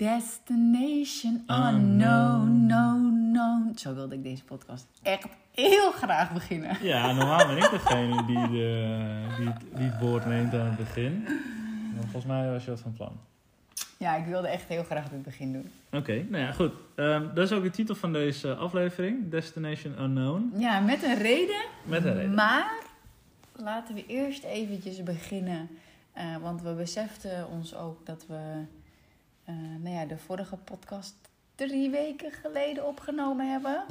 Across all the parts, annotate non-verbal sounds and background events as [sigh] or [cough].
Destination unknown, no, no. Zo wilde ik deze podcast echt heel graag beginnen. Ja, normaal ben ik degene die, de, die, het, die het woord neemt aan het begin. Maar volgens mij was je wat van plan. Ja, ik wilde echt heel graag dit begin doen. Oké, nou ja, goed. Ehm, dat is ook de titel van deze aflevering. Destination Unknown. Ja, met een reden. Met een reden. Maar laten we eerst eventjes beginnen. eh, want we beseften ons ook dat we eh, nou ja, de vorige podcast drie weken geleden opgenomen hebben.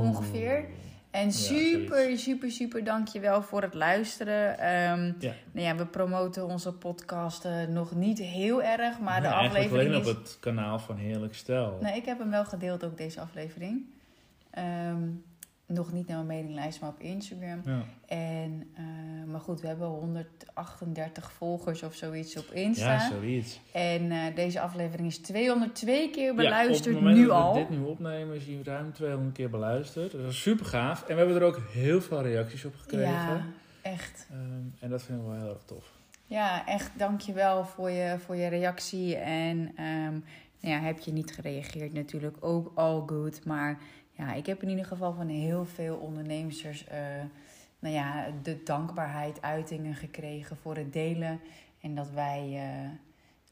Ongeveer. En super, zoiets. super, super dankjewel voor het luisteren. Ehm, Ja. nou ja, we promoten onze podcast eh, nog niet heel erg, maar de Nee, aflevering alleen is... op het kanaal van Heerlijk Stel. Nee, ik heb hem wel gedeeld, ook deze aflevering. Ehm, nog niet naar mijn mailinglijst, maar op Instagram. Ja. En, eh, maar goed, we hebben 138 volgers of zoiets op Insta. ja, zoiets. en eh, deze aflevering is 202 keer Ja, beluisterd, op het nu dat we al. dit nu opnemen is hij ruim 200 keer beluisterd. Dat is super gaaf. En we hebben er ook heel veel reacties op gekregen. Ja, echt. Ehm, en dat vind ik wel heel erg tof. Ja, echt dankjewel voor je, voor je reactie. En ehm, nou ja, heb je niet gereageerd natuurlijk ook all good. Maar ja, ik heb in ieder geval van heel veel ondernemers eh, nou ja, de dankbaarheid, uitingen gekregen voor het delen. En dat wij, eh,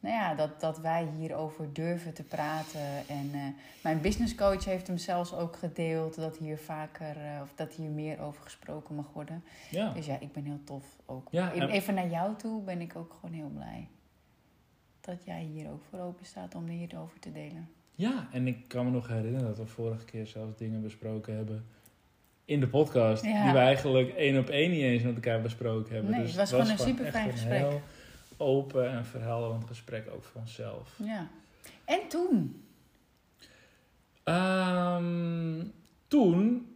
nou ja, dat, dat wij hierover durven te praten. En eh, mijn businesscoach heeft hem zelfs ook gedeeld dat hier vaker, of dat hier meer over gesproken mag worden. Ja. Dus ja, ik ben heel tof ook. Ja, en- Even naar jou toe ben ik ook gewoon heel blij. Dat jij hier ook voor open staat om hierover te delen. Ja, en ik kan me nog herinneren dat we vorige keer zelfs dingen besproken hebben in de podcast. Ja. Die we eigenlijk één op één niet eens met elkaar besproken hebben. Nee, dus het was gewoon een echt superfijn een gesprek. heel open en verhelderend gesprek ook voor onszelf. Ja. En toen? Ehm, toen,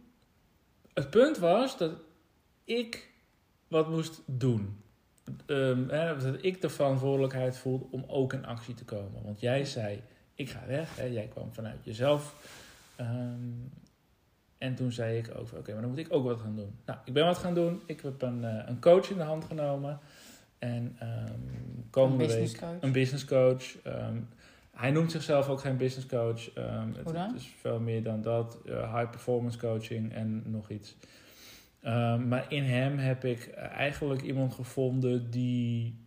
het punt was dat ik wat moest doen. Ehm, hè, dat ik de verantwoordelijkheid voelde om ook in actie te komen. Want jij zei, ik ga weg. Hè, jij kwam vanuit jezelf. Ehm, en toen zei ik ook, oké, maar dan moet ik ook wat gaan doen. Nou, ik ben wat gaan doen. Ik heb een, eh, een coach in de hand genomen. En ehm komende Een week businesscoach. een business coach. Ehm, hij noemt zichzelf ook geen business coach. Het, is veel meer dan dat. eh, high performance coaching en nog iets. Maar in hem heb ik eigenlijk iemand gevonden die,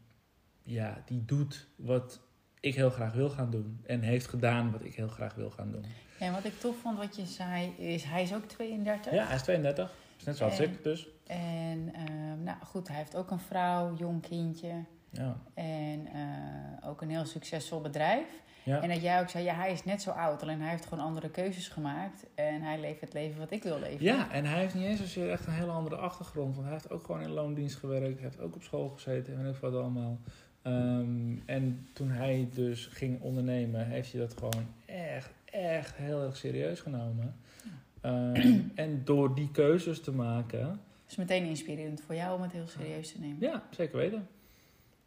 ja, die doet wat ik heel graag wil gaan doen. En heeft gedaan wat ik heel graag wil gaan doen. Ja, en wat ik tof vond wat je zei is, hij is ook 32. Ja, hij is 32. Is net zoals En- ik dus. En ehm, nou goed, hij heeft ook een vrouw, jong kindje. Ja. En eh, ook een heel succesvol bedrijf. Ja. En dat jij ook zei, ja, hij is net zo oud. Alleen hij heeft gewoon andere keuzes gemaakt. En hij leeft het leven wat ik wil leven. Ja, en hij heeft niet eens zozeer echt een hele andere achtergrond. Want hij heeft ook gewoon in loondienst gewerkt. Hij heeft ook op school gezeten en weet ik wat allemaal. Ehm, en toen hij dus ging ondernemen, heeft hij dat gewoon echt, echt heel erg serieus genomen. Ehm, [clears throat] en door die keuzes te maken, Het is meteen inspirerend voor jou om het heel serieus te nemen. ja, zeker weten.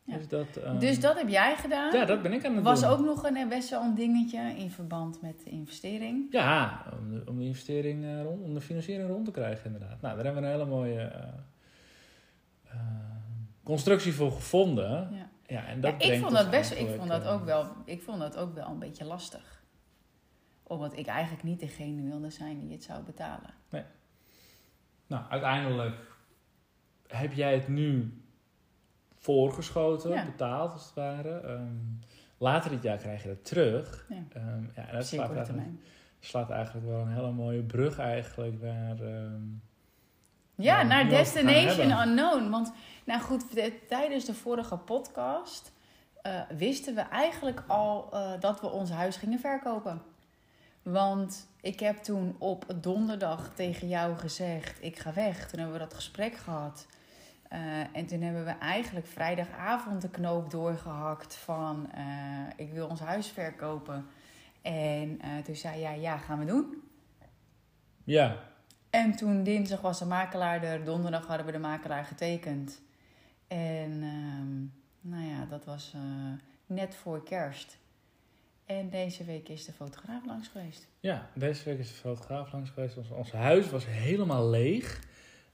Ja. Dus, dat, ehm, Dus dat heb jij gedaan. ja, dat ben ik aan het was doen. ook nog een, best wel een dingetje in verband met de investering. Ja, om de, om de investering eh, rond, om de financiering rond te krijgen inderdaad. Nou, daar hebben we een hele mooie eh, eh, constructie voor gevonden. Ja. Ja, en dat Ja, ik vond dat best, ik vond dat eh, ook wel, ik vond dat ook wel een beetje lastig. Omdat ik eigenlijk niet degene wilde zijn die het zou betalen. Nou, uiteindelijk heb jij het nu voorgeschoten, Ja. betaald als het ware. Ehm, later dit jaar krijg je dat terug. Ja. Ehm, ja, en dat slaat eigenlijk, slaat eigenlijk wel een hele mooie brug eigenlijk naar... ehm, Ja, naar Destination. Unknown. Want, nou goed, de- tijdens de vorige podcast eh, wisten we eigenlijk al eh, dat we ons huis gingen verkopen. Want ik heb toen op donderdag tegen jou gezegd: ik ga weg. Toen hebben we dat gesprek gehad. Eh, en toen hebben we eigenlijk vrijdagavond de knoop doorgehakt van ik wil ons huis verkopen. En toen zei jij, ja, gaan we doen. ja, En toen dinsdag was de makelaar er, donderdag hadden we de makelaar getekend. En ehm, nou ja, dat was eh, net voor kerst. En deze week is de fotograaf langs geweest. Ja, deze week is de fotograaf langs geweest. Ons, ons huis was helemaal leeg.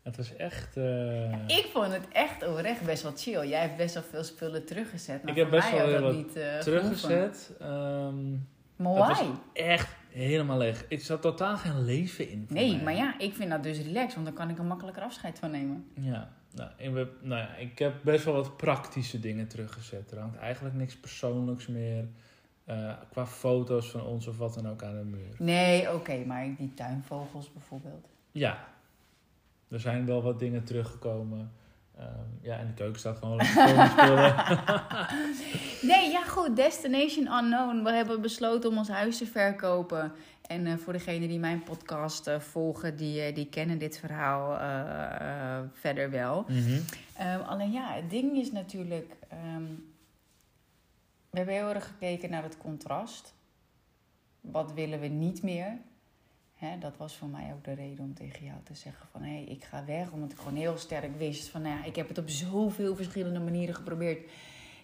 Het was echt... eh, Ik vond het echt oprecht best wel chill. Jij hebt best wel veel spullen teruggezet. Maar Ik heb best wel dat heel niet eh, teruggezet. Ehm, Maar Dat was why? echt helemaal leeg. Ik zat totaal geen leven in. Nee, mij. maar ja, ik vind dat dus relaxed. Want dan kan ik er makkelijker afscheid van nemen. Ja, nou, ik, heb, nou ja, ik heb best wel wat praktische dingen teruggezet. Er hangt eigenlijk niks persoonlijks meer. eh, qua foto's van ons of wat dan ook aan de muur. Nee, oké. maar die tuinvogels bijvoorbeeld. Ja, er zijn wel wat dingen teruggekomen. Ehm, ja, en de keuken staat gewoon lekker spullen. [laughs] Nee, ja goed. Destination Unknown. We hebben besloten om ons huis te verkopen. En eh, voor degenen die mijn podcast eh, volgen, die, eh, die kennen dit verhaal verder wel. Mhm. Ehm, alleen ja, het ding is natuurlijk... ehm, we hebben heel erg gekeken naar het contrast. Wat willen we niet meer? Hè, dat was voor mij ook de reden om tegen jou te zeggen van... hé, hey, ik ga weg, omdat ik gewoon heel sterk wist van... nou ja, ik heb het op zoveel verschillende manieren geprobeerd.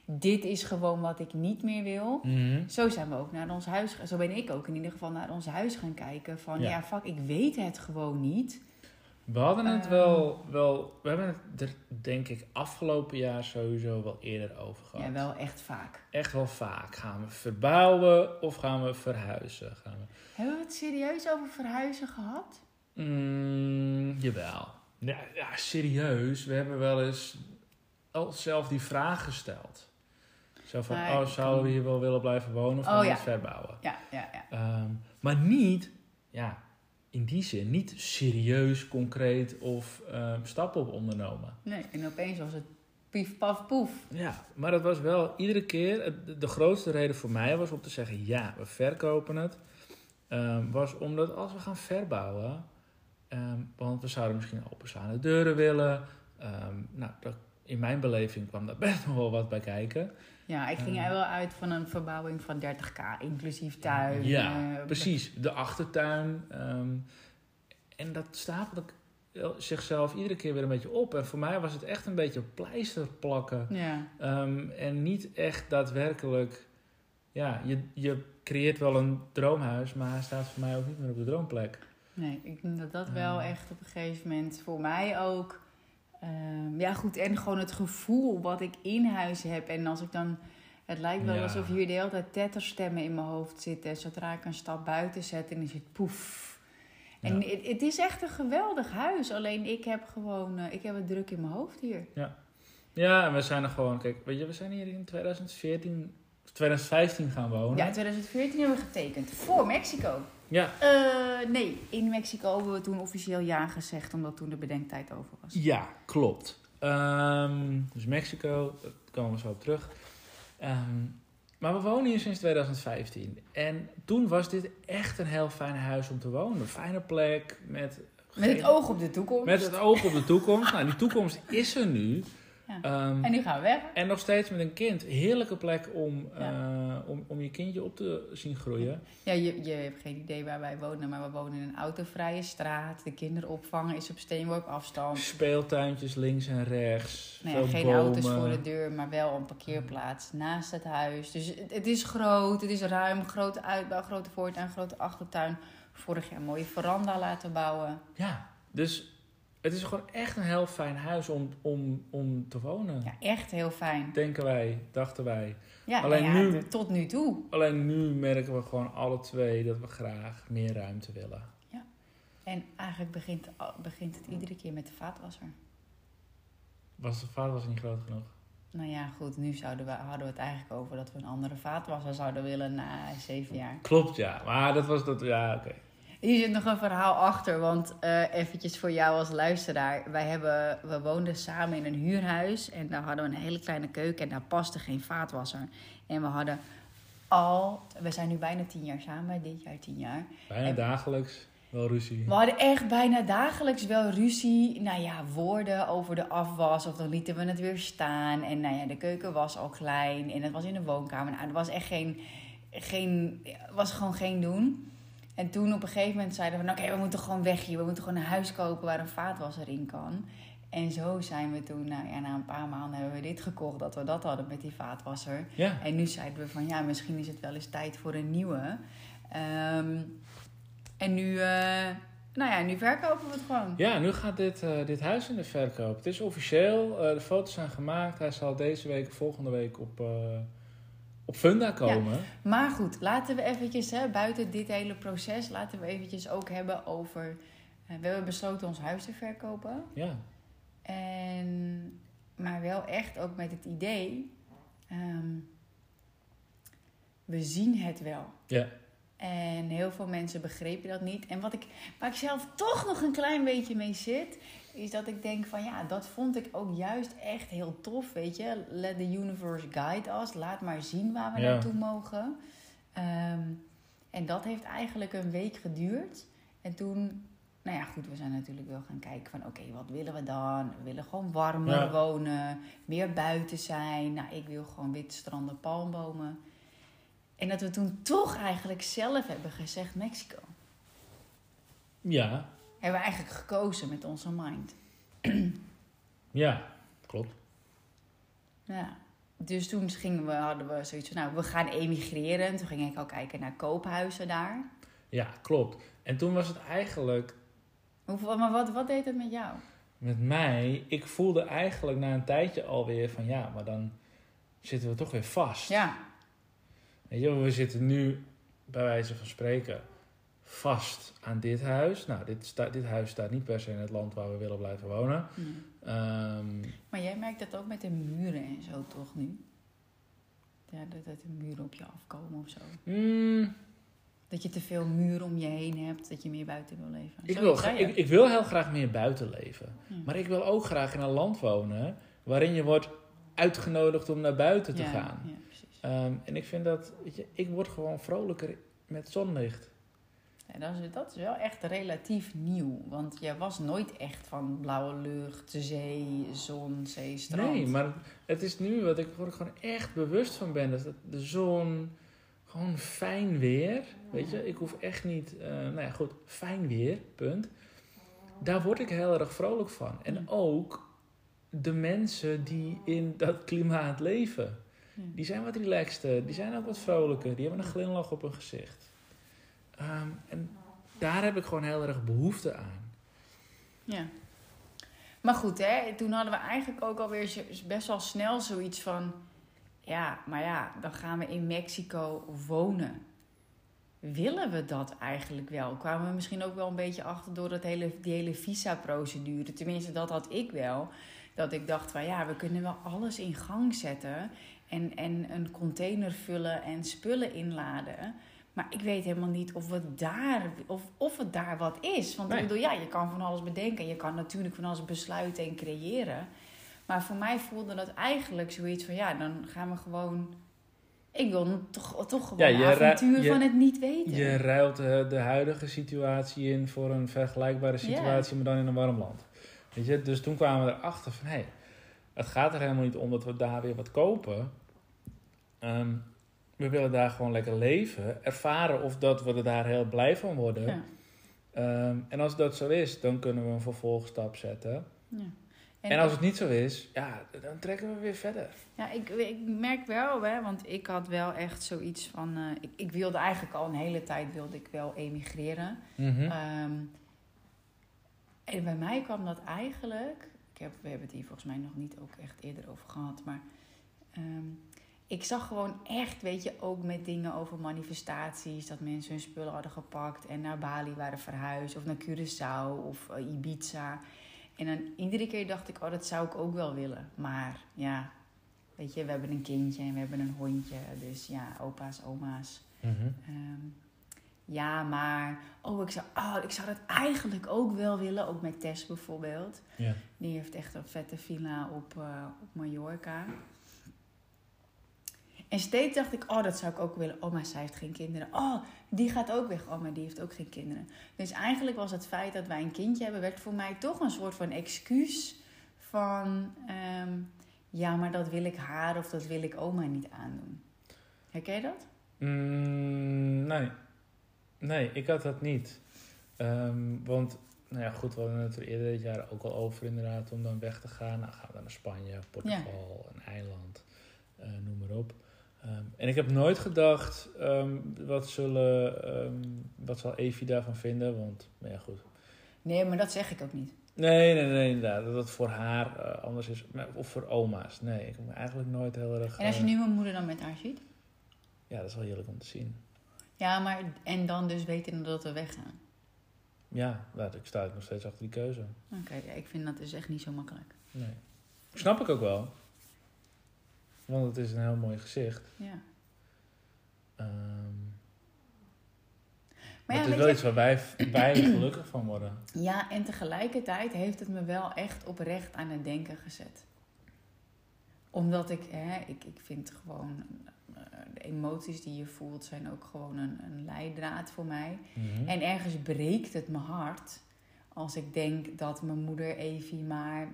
Dit is gewoon wat ik niet meer wil. Mhm. Zo zijn we ook naar ons huis. Zo ben ik ook in ieder geval naar ons huis gaan kijken. Van Ja. ja, fuck, ik weet het gewoon niet. We hadden het Ehm. wel, wel... We hebben het er denk ik afgelopen jaar sowieso wel eerder over gehad. Ja, wel echt vaak. Echt wel vaak. Gaan we verbouwen of gaan we verhuizen? Gaan we... Hebben we het serieus over verhuizen gehad? Mm, jawel. Ja, ja, serieus. We hebben wel eens al zelf die vraag gesteld. Zo van, Maar oh, zouden we hier wel willen blijven wonen of Oh, gaan we ja. het verbouwen? Ja, ja, ja. Ehm, maar niet, ja, in die zin, niet serieus, concreet of ehm, stappen op ondernomen. Nee, en opeens was het pief, paf, poef. Ja, maar dat was wel iedere keer, de grootste reden voor mij was om te zeggen, ja, we verkopen het. Ehm, was omdat als we gaan verbouwen, ehm, want we zouden misschien openstaande deuren willen. Nou, dat, in mijn beleving kwam daar [laughs] best nog wel wat bij kijken. Ja, ik ging er wel uit van een verbouwing van 30k, inclusief tuin. Ja, eh, precies. De achtertuin. ehm, en dat stapelde zichzelf iedere keer weer een beetje op. En voor mij was het echt een beetje pleister plakken. Ja, Ehm, en niet echt daadwerkelijk. Ja, je, je creëert wel een droomhuis, maar hij staat voor mij ook niet meer op de droomplek. nee, ik denk dat dat wel echt op een gegeven moment voor mij ook... ehm, ja, goed, en gewoon het gevoel wat ik in huis heb. En als ik dan... Het lijkt wel Ja. alsof hier de hele tijd tetterstemmen in mijn hoofd zitten. En zodra ik een stap buiten zet, en is het poef. En Ja. het, het is echt een geweldig huis. Alleen ik heb gewoon... eh, ik heb het druk in mijn hoofd hier. Ja, en we zijn er gewoon. Kijk, weet je, we zijn hier in 2014, 2015 gaan wonen. Ja, in 2014 hebben we getekend. Voor Mexico. Ja. Eh, nee, in Mexico hebben we toen officieel ja gezegd, omdat toen de bedenktijd over was. Ja, klopt. Ehm, dus Mexico, daar komen we zo op terug. Ehm, maar we wonen hier sinds 2015. En toen was dit echt een heel fijn huis om te wonen. Een fijne plek met... Met het oog op de toekomst. Met het oog op de toekomst. nou, die toekomst is er nu. Ja. Ehm, En nu gaan we weg. en nog steeds met een kind. Heerlijke plek om, Ja. eh, om, om je kindje op te zien groeien. Ja, je, je hebt geen idee waar wij wonen, maar we wonen in een autovrije straat. De kinderopvang is op steenworp afstand. Speeltuintjes links en rechts. Nou ja, veel geen bomen. auto's voor de deur, maar wel een parkeerplaats naast het huis. Dus het, het is groot, het is ruim, grote uitbouw, grote voortuin, grote achtertuin. Vorig jaar een mooie veranda laten bouwen. Ja, dus het is gewoon echt een heel fijn huis om, om, om te wonen. Ja, echt heel fijn. Denken wij, dachten wij. Ja, Alleen nou ja, nu- tot nu toe. Alleen nu merken we gewoon alle twee dat we graag meer ruimte willen. En eigenlijk begint, begint het iedere keer met de vaatwasser. Was de was niet groot genoeg? Nou ja, goed, nu zouden we, hadden we het eigenlijk over dat we een andere vaatwasser zouden willen na zeven jaar. Klopt, ja. Maar dat was dat, ja, oké. Hier zit nog een verhaal achter, want eh eventjes voor jou als luisteraar. Wij hebben, we woonden samen in een huurhuis en daar hadden we een hele kleine keuken en daar paste geen vaatwasser. En we hadden al, we zijn nu bijna tien jaar samen, dit jaar tien jaar. Bijna En- dagelijks wel ruzie. We hadden echt bijna dagelijks wel ruzie. Nou ja, woorden over de afwas. Of dan lieten we het weer staan. En nou ja, de keuken was al klein. En het was in de woonkamer. Nou, er was echt geen... geen was gewoon geen doen. En toen op een gegeven moment zeiden we... Oké, we moeten gewoon weg hier. We moeten gewoon een huis kopen waar een vaatwasser in kan. En zo zijn we toen... Nou ja, na een paar maanden hebben we dit gekocht. Dat we dat hadden met die vaatwasser. Ja, En nu zeiden we van ja, misschien is het wel eens tijd voor een nieuwe. Ehm, en nu, eh, Nou ja, nu verkopen we het gewoon. Ja, nu gaat dit, eh, dit huis in de verkoop. Het is officieel. eh, de foto's zijn gemaakt. Hij zal deze week, volgende week op, op Funda komen. Maar goed, laten we eventjes, hè, buiten dit hele proces, laten we eventjes ook hebben over... eh, we hebben besloten ons huis te verkopen. Ja. En, maar wel echt ook met het idee, ehm, we zien het wel. Ja. En heel veel mensen begrepen dat niet. En wat ik, waar ik zelf toch nog een klein beetje mee zit, is dat ik denk van ja, dat vond ik ook juist echt heel tof, weet je. Let the universe guide us. Laat maar zien waar we Ja. naartoe mogen. Ehm, en dat heeft eigenlijk een week geduurd. En toen, nou ja, goed, we zijn natuurlijk wel gaan kijken van oké, wat willen we dan? We willen gewoon warmer Ja. wonen, meer buiten zijn. Nou, ik wil gewoon wit stranden, palmbomen. En dat we toen toch eigenlijk zelf hebben gezegd Mexico. Ja. Hebben we eigenlijk gekozen met onze mind. [clears throat] Ja. Klopt. Ja. Dus toen gingen we, hadden we zoiets van, nou, we gaan emigreren. Toen ging ik al kijken naar koophuizen daar. Ja, klopt. En toen was het eigenlijk Hoeveel, maar wat, wat deed het met jou? met mij... Ik voelde eigenlijk na een tijdje alweer van... Ja, maar dan zitten we toch weer vast. Ja, Weet je, we zitten nu, bij wijze van spreken, vast aan dit huis. Nou, dit, sta, dit huis staat niet per se in het land waar we willen blijven wonen. Ehm, maar jij merkt dat ook met de muren en zo toch nu? Ja, dat, dat de muren op je afkomen of zo. mm, Dat je te veel muren om je heen hebt, dat je meer buiten wil leven. ik, wil, ik, ik wil heel graag meer buiten leven. Ja. Maar ik wil ook graag in een land wonen waarin je wordt uitgenodigd om naar buiten te ja, gaan. Ja, Ehm, en ik vind dat, weet je, ik word gewoon vrolijker met zonlicht. Ja, dat, is, dat is wel echt relatief nieuw. Want jij was nooit echt van blauwe lucht, zee, zon, zee, strand. Nee, maar het is nu wat ik, gewoon echt bewust van ben. Dat de zon, gewoon fijn weer. Weet je, ik hoef echt niet, eh, nou ja, goed, fijn weer, punt. Daar word ik heel erg vrolijk van. En ook de mensen die in dat klimaat leven. Ja. Die zijn wat relaxter, die zijn ook wat vrolijker, die hebben een glimlach op hun gezicht. Ehm, en daar heb ik gewoon heel erg behoefte aan. Ja. Maar goed, hè, toen hadden we eigenlijk ook alweer best wel snel zoiets van... Ja, maar ja, dan gaan we in Mexico wonen. Willen we dat eigenlijk wel? Kwamen we misschien ook wel een beetje achter door dat hele, die hele visa-procedure. Tenminste, dat had ik wel. Dat ik dacht van ja, we kunnen wel alles in gang zetten. En, en een container vullen en spullen inladen. Maar ik weet helemaal niet of het daar, of, of het daar wat is. Want Nee. ik bedoel, ja, je kan van alles bedenken. Je kan natuurlijk van alles besluiten en creëren. Maar voor mij voelde dat eigenlijk zoiets van... Ja, dan gaan we gewoon... Ik wil toch, toch gewoon Ja, een avontuur je- van het niet weten. Je ruilt de, de huidige situatie in voor een vergelijkbare situatie, maar dan in een warm land. Weet je? Dus toen kwamen we erachter van, hé, hey, het gaat er helemaal niet om dat we daar weer wat kopen. Ehm, we willen daar gewoon lekker leven, ervaren of dat we er daar heel blij van worden. Ja. Ehm, en als dat zo is, dan kunnen we een vervolgstap zetten. Ja. En, als het niet zo is, ja, dan trekken we weer verder. Ja, ik, ik merk wel, hè, want ik had wel echt zoiets van... eh, ik, ik wilde eigenlijk al een hele tijd wilde ik wel emigreren. Mhm. Ehm, en bij mij kwam dat eigenlijk... Ik heb, we hebben het hier volgens mij nog niet ook echt eerder over gehad. Maar ik zag gewoon echt, weet je, ook met dingen over manifestaties... dat mensen hun spullen hadden gepakt en naar Bali waren verhuisd... of naar Curaçao of eh, Ibiza. En dan iedere keer dacht ik, oh, dat zou ik ook wel willen. Maar ja, weet je, we hebben een kindje en we hebben een hondje. Dus ja, opa's, oma's... Mhm. Ehm, ja, maar oh ik, zou, oh, ik zou dat eigenlijk ook wel willen. Ook met Tess bijvoorbeeld. Die heeft echt een vette villa op, eh, op Mallorca. En steeds dacht ik, oh, dat zou ik ook willen. Oh, maar zij heeft geen kinderen. Oh, die gaat ook weg. Oh, maar die heeft ook geen kinderen. Dus eigenlijk was het feit dat wij een kindje hebben... werd voor mij toch een soort van excuus van... ehm, ja, maar dat wil ik haar of dat wil ik oma niet aandoen. Herken je dat? Mm, nee. Nee, ik had dat niet. Ehm, want, nou ja, goed, we hadden het er eerder dit jaar ook al over inderdaad om dan weg te gaan. Nou, gaan we dan naar Spanje, Portugal, een eiland, eh, noem maar op. Ehm, en ik heb nooit gedacht, ehm, wat, zullen, ehm, wat zal Evie daarvan vinden? Want, nou ja, goed, Nee, maar dat zeg ik ook niet. Nee, nee, nee, inderdaad. Dat het voor haar eh, anders is. Maar- Of voor oma's. Nee, ik heb me eigenlijk nooit heel erg... En als je eh, nu mijn moeder dan met haar ziet? Ja, dat is wel heerlijk om te zien. Ja, maar en dan dus weten dat we weggaan. Ja, nou, ik sta nog steeds achter die keuze. Oké, ja, ik vind dat dus echt niet zo makkelijk. Nee. Snap ik ook wel. Want het is een heel mooi gezicht. Ja. Ehm, Maar het ja, is wel je, iets waar wij, wij [clears throat] gelukkig van worden. ja, en tegelijkertijd heeft het me wel echt oprecht aan het denken gezet. Omdat ik, hè, ik, ik vind gewoon, eh, de emoties die je voelt zijn ook gewoon een, een leidraad voor mij. Mhm. En ergens breekt het mijn hart als ik denk dat mijn moeder Evie maar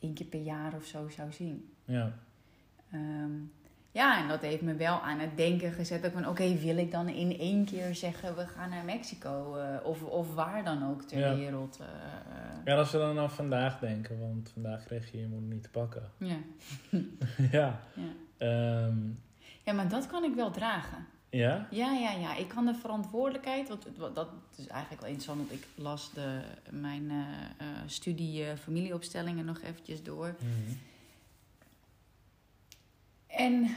één keer per jaar of zo zou zien. Ja. Ehm, ja, en dat heeft me wel aan het denken gezet. Dat ik van, oké, wil ik dan in één keer zeggen... we gaan naar Mexico eh, of, of waar dan ook ter Ja. wereld. eh, eh. ja, als we dan aan vandaag denken, want vandaag kreeg je je moeder niet te pakken. ja. [laughs] ja. Ja. Ehm, ja, maar dat kan ik wel dragen. ja? Ja, ja, ja. Ik kan de verantwoordelijkheid... Want dat is eigenlijk wel interessant, want ik las de, mijn eh, studie familieopstellingen nog eventjes door. Mhm. En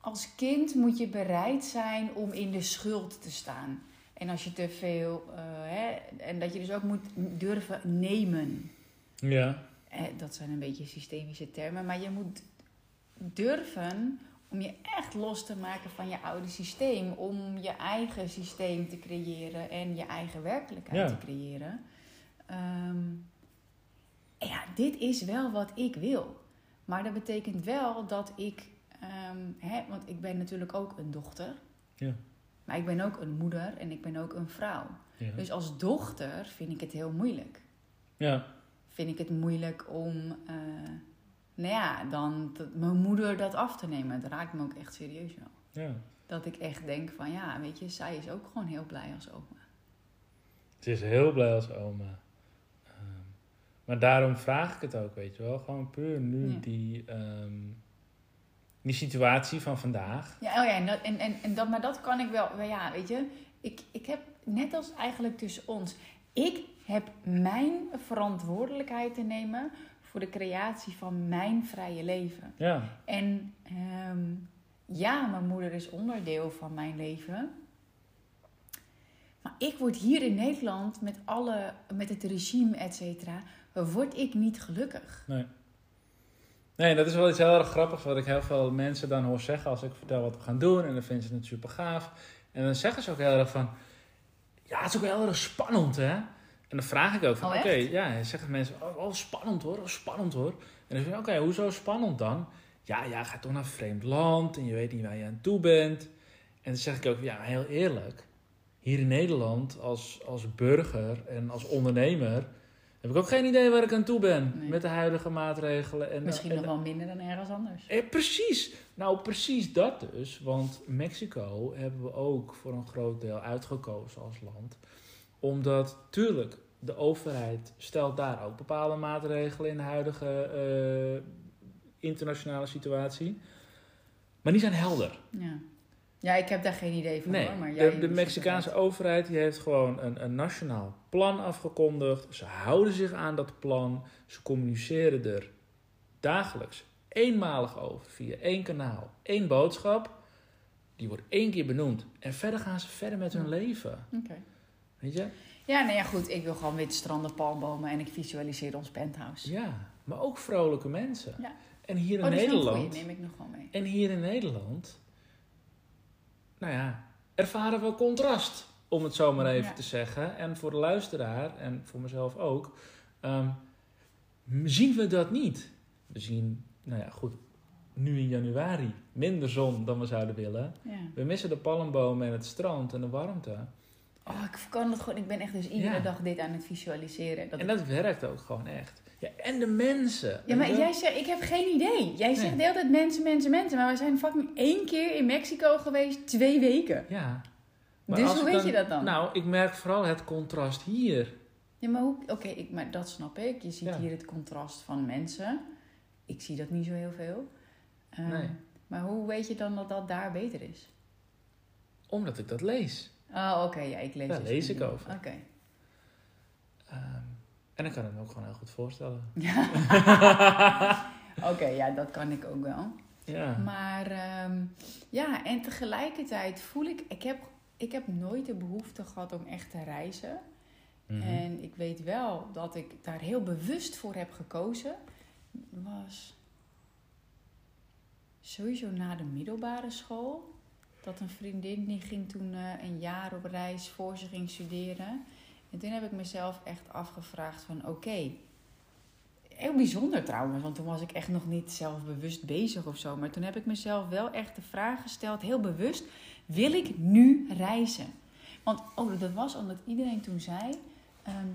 als kind moet je bereid zijn om in de schuld te staan. En als je te veel, eh, hè, en dat je dus ook moet durven nemen. Ja. Eh, dat zijn een beetje systemische termen, maar je moet durven om je echt los te maken van je oude systeem. Om je eigen systeem te creëren en je eigen werkelijkheid Ja. te creëren. Ehm, ja, dit is wel wat ik wil. Maar dat betekent wel dat ik, ehm, hè, want ik ben natuurlijk ook een dochter. Ja. Maar ik ben ook een moeder en ik ben ook een vrouw. Ja. Dus als dochter vind ik het heel moeilijk ja. vind ik het moeilijk om, eh, nou ja, dan mijn moeder dat af te nemen. Het raakt me ook echt serieus wel. ja. Dat ik echt denk van, ja, weet je, zij is ook gewoon heel blij als oma. Ze is heel blij als oma. Maar daarom vraag ik het ook, weet je wel. Gewoon puur nu Ja. die, ehm, die situatie van vandaag. Ja, oh ja, en dat, en, en, en dat, maar dat kan ik wel, maar ja, weet je, ik, ik heb net als eigenlijk tussen ons, ik heb mijn verantwoordelijkheid te nemen voor de creatie van mijn vrije leven. Ja, En ehm, ja, mijn moeder is onderdeel van mijn leven. Maar ik word hier in Nederland met, alle, met het regime, et cetera, word ik niet gelukkig. nee. Nee, dat is wel iets heel erg grappigs wat ik heel veel mensen dan hoor zeggen als ik vertel wat we gaan doen. En dan vinden ze het super gaaf. En dan zeggen ze ook heel erg van, ja, het is ook heel erg spannend, hè. En dan vraag ik ook van, Oh, oké, echt? ja, zeggen mensen, oh, oh, spannend hoor, oh, spannend hoor. En dan zeg ik, oké, hoezo spannend dan? Ja, ja, ga toch naar een vreemd land en je weet niet waar je aan toe bent. En dan zeg ik ook, ja, heel eerlijk. Hier in Nederland, als, als burger en als ondernemer, heb ik ook geen idee waar ik aan toe ben. Nee. Met de huidige maatregelen. En, Misschien en, nog wel minder dan ergens anders. eh, precies. Nou, precies dat dus. Want Mexico hebben we ook voor een groot deel uitgekozen als land. Omdat, tuurlijk, de overheid stelt daar ook bepaalde maatregelen in de huidige eh, internationale situatie. Maar die zijn helder. Ja. ja, ik heb daar geen idee van Nee, hoor. Maar jij de, de Mexicaanse overheid die heeft gewoon een, een nationaal plan afgekondigd. Ze houden zich aan dat plan. Ze communiceren er dagelijks eenmalig over via één kanaal, één boodschap. Die wordt één keer benoemd. En verder gaan ze verder met hun leven. Weet je? Ja, nou ja, goed. Ik wil gewoon witte stranden, palmbomen en ik visualiseer ons penthouse. Ja, maar ook vrolijke mensen. Ja. En hier in oh, goeie. Nederland. neem ik nog wel mee. En hier in Nederland, nou ja, ervaren we contrast, om het zo maar even Ja. te zeggen. En voor de luisteraar en voor mezelf ook, ehm, zien we dat niet. We zien, nou ja, goed, nu in januari minder zon dan we zouden willen. Ja. We missen de palmbomen en het strand en de warmte. Oh, ik kan het gewoon. Ik ben echt dus iedere Ja. dag dit aan het visualiseren. Dat En dat werkt ook gewoon echt. Ja, en de mensen. Ja, maar jij zegt, ik heb geen idee. Jij zegt Nee. de hele tijd mensen, mensen, mensen. Maar we zijn fucking één keer in Mexico geweest, twee weken. Ja. Dus als hoe weet je dat dan? Nou, ik merk vooral het contrast hier. Ja, maar hoe... Oké, maar dat snap ik. Je ziet Ja. hier het contrast van mensen. Ik zie dat niet zo heel veel. Ehm, Nee. Maar hoe weet je dan dat dat daar beter is? Omdat ik dat lees. Oh, oké. ja, ik lees Daar dus lees ik over. Oké. Ehm, en ik kan het me ook gewoon heel goed voorstellen. [laughs] Ja. Oké, ja, dat kan ik ook wel. Ja. Maar ehm, ja, en tegelijkertijd voel ik, ik heb, ik heb nooit de behoefte gehad om echt te reizen. Mhm. En ik weet wel dat ik daar heel bewust voor heb gekozen. Was sowieso na de middelbare school. Dat een vriendin die ging toen eh, een jaar op reis voor ze ging studeren. En toen heb ik mezelf echt afgevraagd van oké. Heel bijzonder trouwens, want toen was ik echt nog niet zelfbewust bezig of zo. Maar toen heb ik mezelf wel echt de vraag gesteld, heel bewust. Wil ik nu reizen? Want oh, dat was omdat iedereen toen zei... ehm,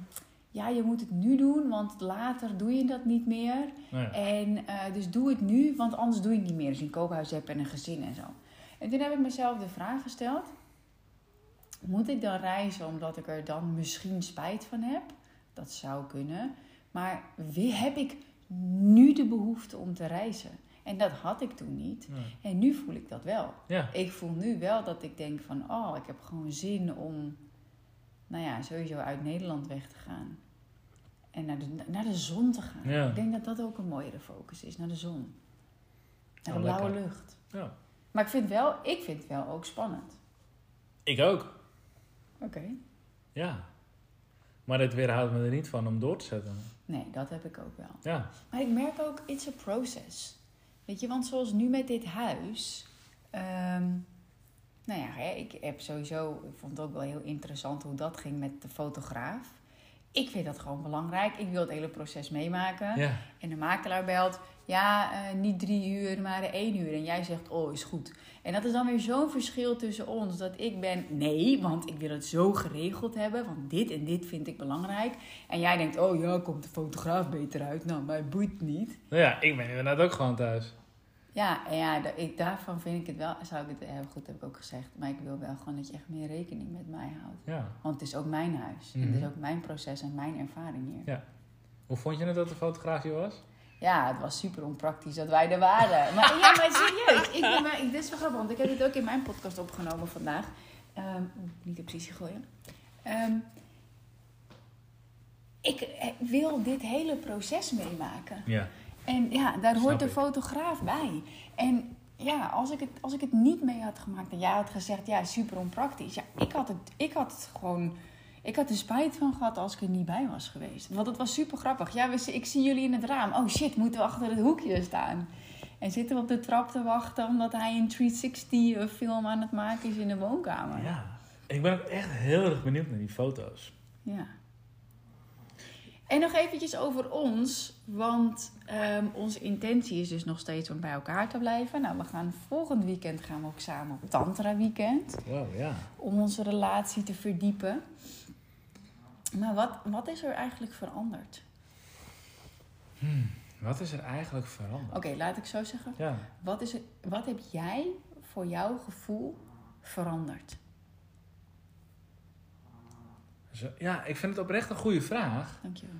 ja, je moet het nu doen, want later doe je dat niet meer. Nou ja. En eh, dus doe het nu, want anders doe je het niet meer. Als je een koophuis hebt en een gezin en zo. En toen heb ik mezelf de vraag gesteld: moet ik dan reizen omdat ik er dan misschien spijt van heb? Dat zou kunnen. Maar wie- heb ik nu de behoefte om te reizen? En dat had ik toen niet. En nu voel ik dat wel. Ja. Ik voel nu wel dat ik denk van, oh, ik heb gewoon zin om, nou ja, sowieso uit Nederland weg te gaan. En naar de, naar de zon te gaan. Ja. Ik denk dat dat ook een mooiere focus is, naar de zon. Naar de blauwe lekker. lucht. ja. Maar ik vind, wel, ik vind het wel ook spannend. Ik ook. Oké. Ja. Maar dit weerhoudt me er niet van om door te zetten. Nee, dat heb ik ook wel. Ja. Maar ik merk ook, it's a process. Weet je, want zoals nu met dit huis. ehm, nou ja, ik heb sowieso, ik vond het ook wel heel interessant hoe dat ging met de fotograaf. Ik vind dat gewoon belangrijk. Ik wil het hele proces meemaken. Ja. En de makelaar belt, ja, eh, niet drie uur, maar één uur. En jij zegt, oh, is goed. En dat is dan weer zo'n verschil tussen ons. Dat ik ben, nee, want ik wil het zo geregeld hebben. Want dit en dit vind ik belangrijk. En jij denkt, oh ja, komt de fotograaf beter uit. Nou, mij boeit niet. Nou ja, ik ben inderdaad ook gewoon thuis. Ja, en ja, ik, daarvan vind ik het wel, zou ik het, eh, goed heb ik ook gezegd. Maar ik wil wel gewoon dat je echt meer rekening met mij houdt. Ja. Want het is ook mijn huis. En het Mhm. is ook mijn proces en mijn ervaring hier. Ja. Hoe vond je het dat de fotografie was? Ja, het was super onpraktisch dat wij er waren. Maar ja, maar serieus. Ik, ben maar, dit is wel grappig, want ik heb het ook in mijn podcast opgenomen vandaag. Ehm, niet op precies gooien. Ehm, ik eh, wil dit hele proces meemaken. Ja. En ja, daar Snap hoort de ik. fotograaf bij. En ja, als ik, het, als ik het niet mee had gemaakt en jij had gezegd, ja, super onpraktisch. Ja, ik had het, ik had het gewoon, ik had er spijt van gehad als ik er niet bij was geweest. Want het was super grappig. Ja, we, ik zie jullie in het raam. Oh shit, moeten we achter het hoekje staan. En zitten we op de trap te wachten omdat hij een 360 film aan het maken is in de woonkamer. Ja. Ik ben ook echt heel erg benieuwd naar die foto's. Ja. En nog eventjes over ons, want ehm, onze intentie is dus nog steeds om bij elkaar te blijven. Nou, we gaan volgend weekend gaan we ook samen op Tantra Weekend Wow, ja. om onze relatie te verdiepen. Maar wat, wat is er eigenlijk veranderd? Wat is er eigenlijk veranderd? Oké, laat ik zo zeggen. Ja. Wat, is er, wat heb jij voor jouw gevoel veranderd? Zo- Ja, ik vind het oprecht een goede vraag. Dankjewel.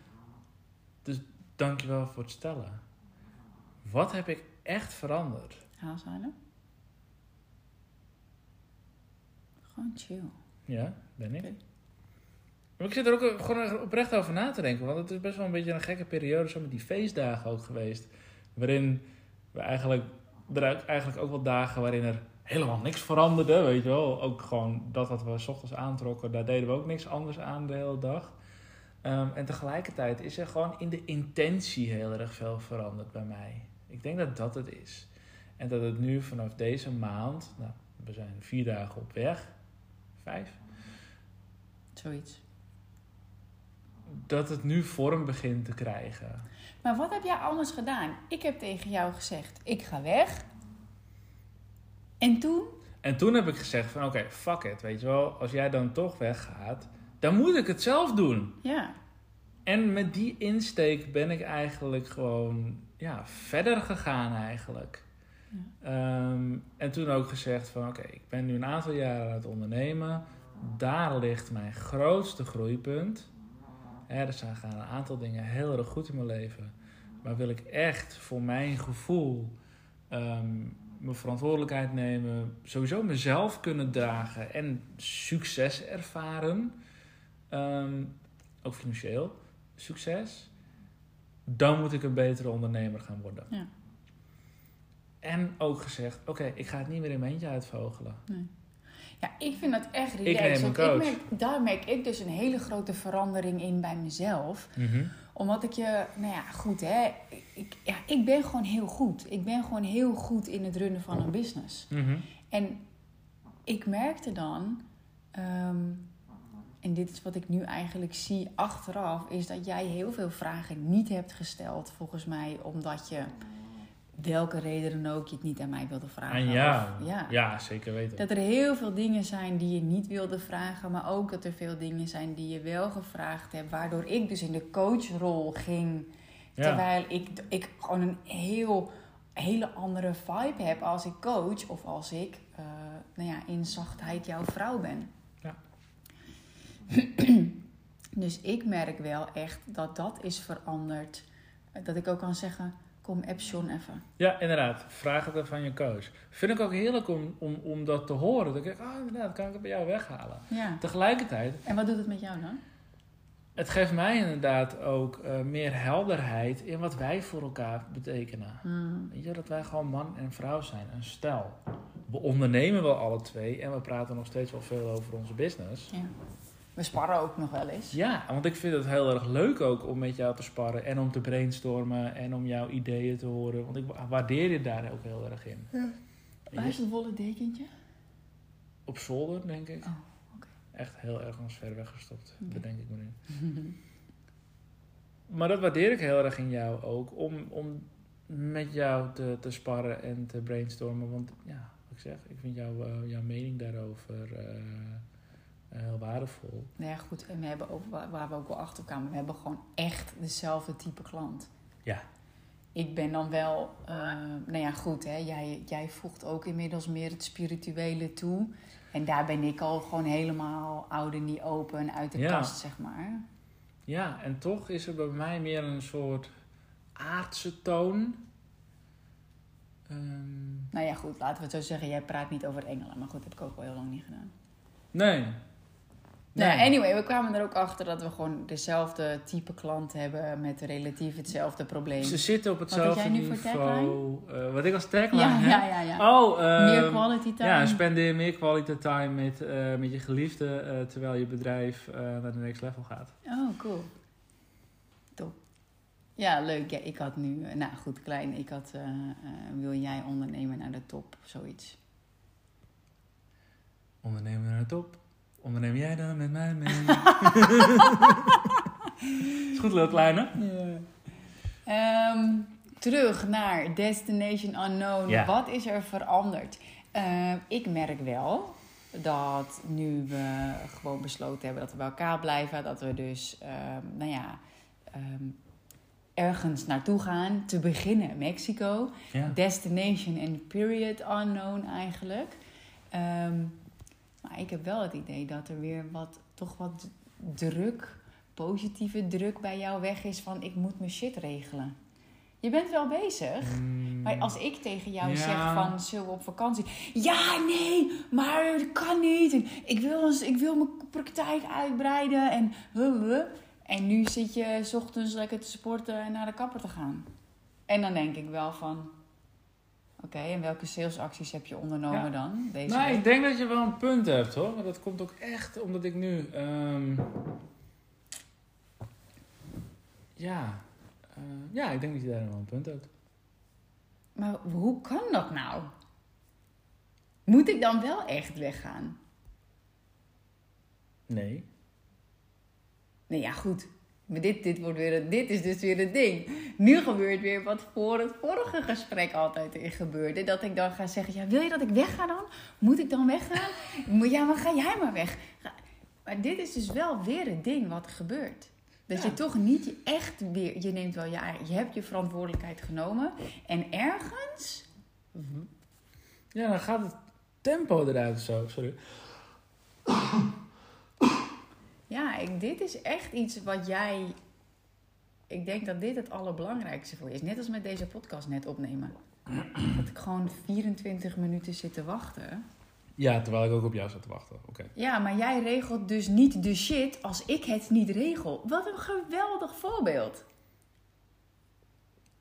Dankjewel voor het stellen. Wat heb ik echt veranderd? Haalzalen? Gewoon chill. Ja, ben ik. Maar ik zit er ook gewoon oprecht over na te denken. Want het is best wel een beetje een gekke periode, zo met die feestdagen ook geweest. Waarin we eigenlijk, er eigenlijk ook wel dagen waarin er helemaal niks veranderde, weet je wel. Ook gewoon dat wat we s ochtends aantrokken, daar deden we ook niks anders aan de hele dag. Ehm, en tegelijkertijd is er gewoon in de intentie heel erg veel veranderd bij mij. Ik denk dat dat het is. En dat het nu vanaf deze maand, nou, we zijn vier dagen op weg, vijf, Zoiets. Dat het nu vorm begint te krijgen. Maar wat heb jij anders gedaan? Ik heb tegen jou gezegd, ik ga weg. En toen? En toen heb ik gezegd van oké, fuck it, weet je wel. Als jij dan toch weggaat, dan moet ik het zelf doen. Ja. En met die insteek ben ik eigenlijk gewoon ja, verder gegaan eigenlijk. Ehm, en toen ook gezegd van oké, ik ben nu een aantal jaren aan het ondernemen. Daar ligt mijn grootste groeipunt. Hè, er zijn gaan een aantal dingen heel erg goed in mijn leven. Maar wil ik echt voor mijn gevoel ehm, mijn verantwoordelijkheid nemen. Sowieso mezelf kunnen dragen en succes ervaren. ehm, ook financieel, succes, dan moet ik een betere ondernemer gaan worden. Ja. En ook gezegd, oké, ik ga het niet meer in mijn eentje uitvogelen. Nee. Ja, ik vind dat echt relaxed. want. Ik merk, daar merk ik dus een hele grote verandering in bij mezelf. Omdat ik je, nou ja, goed hè. Ik, ja, ik ben gewoon heel goed. Ik ben gewoon heel goed in het runnen van een business. Mhm. En ik merkte dan, ehm, en dit is wat ik nu eigenlijk zie achteraf, is dat jij heel veel vragen niet hebt gesteld, volgens mij, omdat je, welke reden dan ook, je het niet aan mij wilde vragen. En ja, Of- ja. ja, zeker weten. Dat er heel veel dingen zijn die je niet wilde vragen, maar ook dat er veel dingen zijn die je wel gevraagd hebt, waardoor ik dus in de coachrol ging. Ja. Terwijl ik, ik gewoon een heel, hele andere vibe heb als ik coach of als ik eh, nou ja, in zachtheid jouw vrouw ben. Ja. [clears throat] dus ik merk wel echt dat dat is veranderd. Dat ik ook kan zeggen, kom app John even. Ja, inderdaad. Vraag het even aan je coach. Vind ik ook heerlijk om, om, om dat te horen. Dat ik denk, ah, inderdaad, kan ik het bij jou weghalen. Ja. Tegelijkertijd, En wat doet het met jou dan? het geeft mij inderdaad ook eh, meer helderheid in wat wij voor elkaar betekenen. Hmm. Weet je, dat wij gewoon man en vrouw zijn, een stel. We ondernemen wel alle twee en we praten nog steeds wel veel over onze business. Ja. We sparren ook nog wel eens. Ja, want ik vind het heel erg leuk ook om met jou te sparren en om te brainstormen en om jouw ideeën te horen. Want ik waardeer je daar ook heel erg in. Ja. Waar is het wollen dekentje? Op zolder, denk ik. Oh. Echt heel erg ons ver weggestopt, Oké. bedenk ik me nu. [laughs] Maar dat waardeer ik heel erg in jou ook, om, om met jou te, te sparren en te brainstormen. Want ja, wat ik zeg, ik vind jou, eh, jouw mening daarover eh, heel waardevol. Nou ja, goed. En we hebben ook, waar we ook wel achter kwamen, we hebben gewoon echt dezelfde type klant. Ja. Ik ben dan wel, eh, nou ja, goed, hè. Jij, jij voegt ook inmiddels meer het spirituele toe. En daar ben ik al gewoon helemaal oud en niet open uit de Ja. kast, zeg maar. Ja, en toch is er bij mij meer een soort aardse toon. Ehm, Nou ja, goed, laten we het zo zeggen. Jij praat niet over engelen, maar goed, dat heb ik ook al heel lang niet gedaan. nee. Nou, anyway, we kwamen er ook achter dat we gewoon dezelfde type klant hebben met relatief hetzelfde probleem. Ze zitten op hetzelfde jij nu voor niveau. Eh, wat ik als tagline Ja, heb? ja, ja, ja. Oh, ehm, Meer quality time. Ja, spendeer meer quality time met, eh, met je geliefde eh, terwijl je bedrijf naar de next level gaat. Oh, cool. Top. Ja, leuk. Ja, ik had nu, nou goed, klein. Ik had, wil jij ondernemen naar de top of zoiets? Ondernemen naar de top. Onderneem jij dan met mij mee? [laughs] Is goed, leuk kleine. Ehm, terug naar Destination Unknown. Ja. Wat is er veranderd? Ehm, ik merk wel dat nu we gewoon besloten hebben dat we bij elkaar blijven, dat we dus, ehm, nou ja, ergens naartoe gaan. Te beginnen Mexico. Ja. Destination en period unknown eigenlijk. Maar ik heb wel het idee dat er weer wat, toch wat druk, positieve druk bij jou weg is van ik moet mijn shit regelen. Je bent wel bezig. Mm, Maar als ik tegen jou Ja. zeg van zullen we op vakantie? Ja, nee, maar dat kan niet. En ik, wil, eens- ik wil mijn praktijk uitbreiden. En, huh, huh. en nu zit je 's ochtends lekker te sporten en naar de kapper te gaan. En dan denk ik wel van... Oké, en welke salesacties heb je ondernomen Ja. dan? Deze Nou, week? ik denk dat je wel een punt hebt hoor. Maar dat komt ook echt omdat ik nu. ehm, ja. eh, ja, ik denk dat je daar wel een punt hebt. Maar hoe kan dat nou? Moet ik dan wel echt weggaan? Nee. Nee, ja, goed. Maar dit, dit, wordt weer, dit is dus weer het ding. Nu gebeurt weer wat voor het vorige gesprek altijd in gebeurde. Dat ik dan ga zeggen, ja, wil je dat ik wegga dan? Moet ik dan weggaan? [laughs] Ja, maar ga jij maar weg. Maar dit is dus wel weer het ding wat er gebeurt. Dat Ja. je toch niet je echt weer... Je neemt wel je, je hebt je verantwoordelijkheid genomen. En ergens... Ja, dan gaat het tempo eruit zo. Sorry. Ja, ik, dit is echt iets wat jij... Ik denk dat dit het allerbelangrijkste voor je is. Net als met deze podcast net opnemen. [clears throat] Dat ik gewoon 24 minuten zit te wachten. Ja, terwijl ik ook op jou zat te wachten. Oké. Ja, maar jij regelt dus niet de shit als ik het niet regel. Wat een geweldig voorbeeld.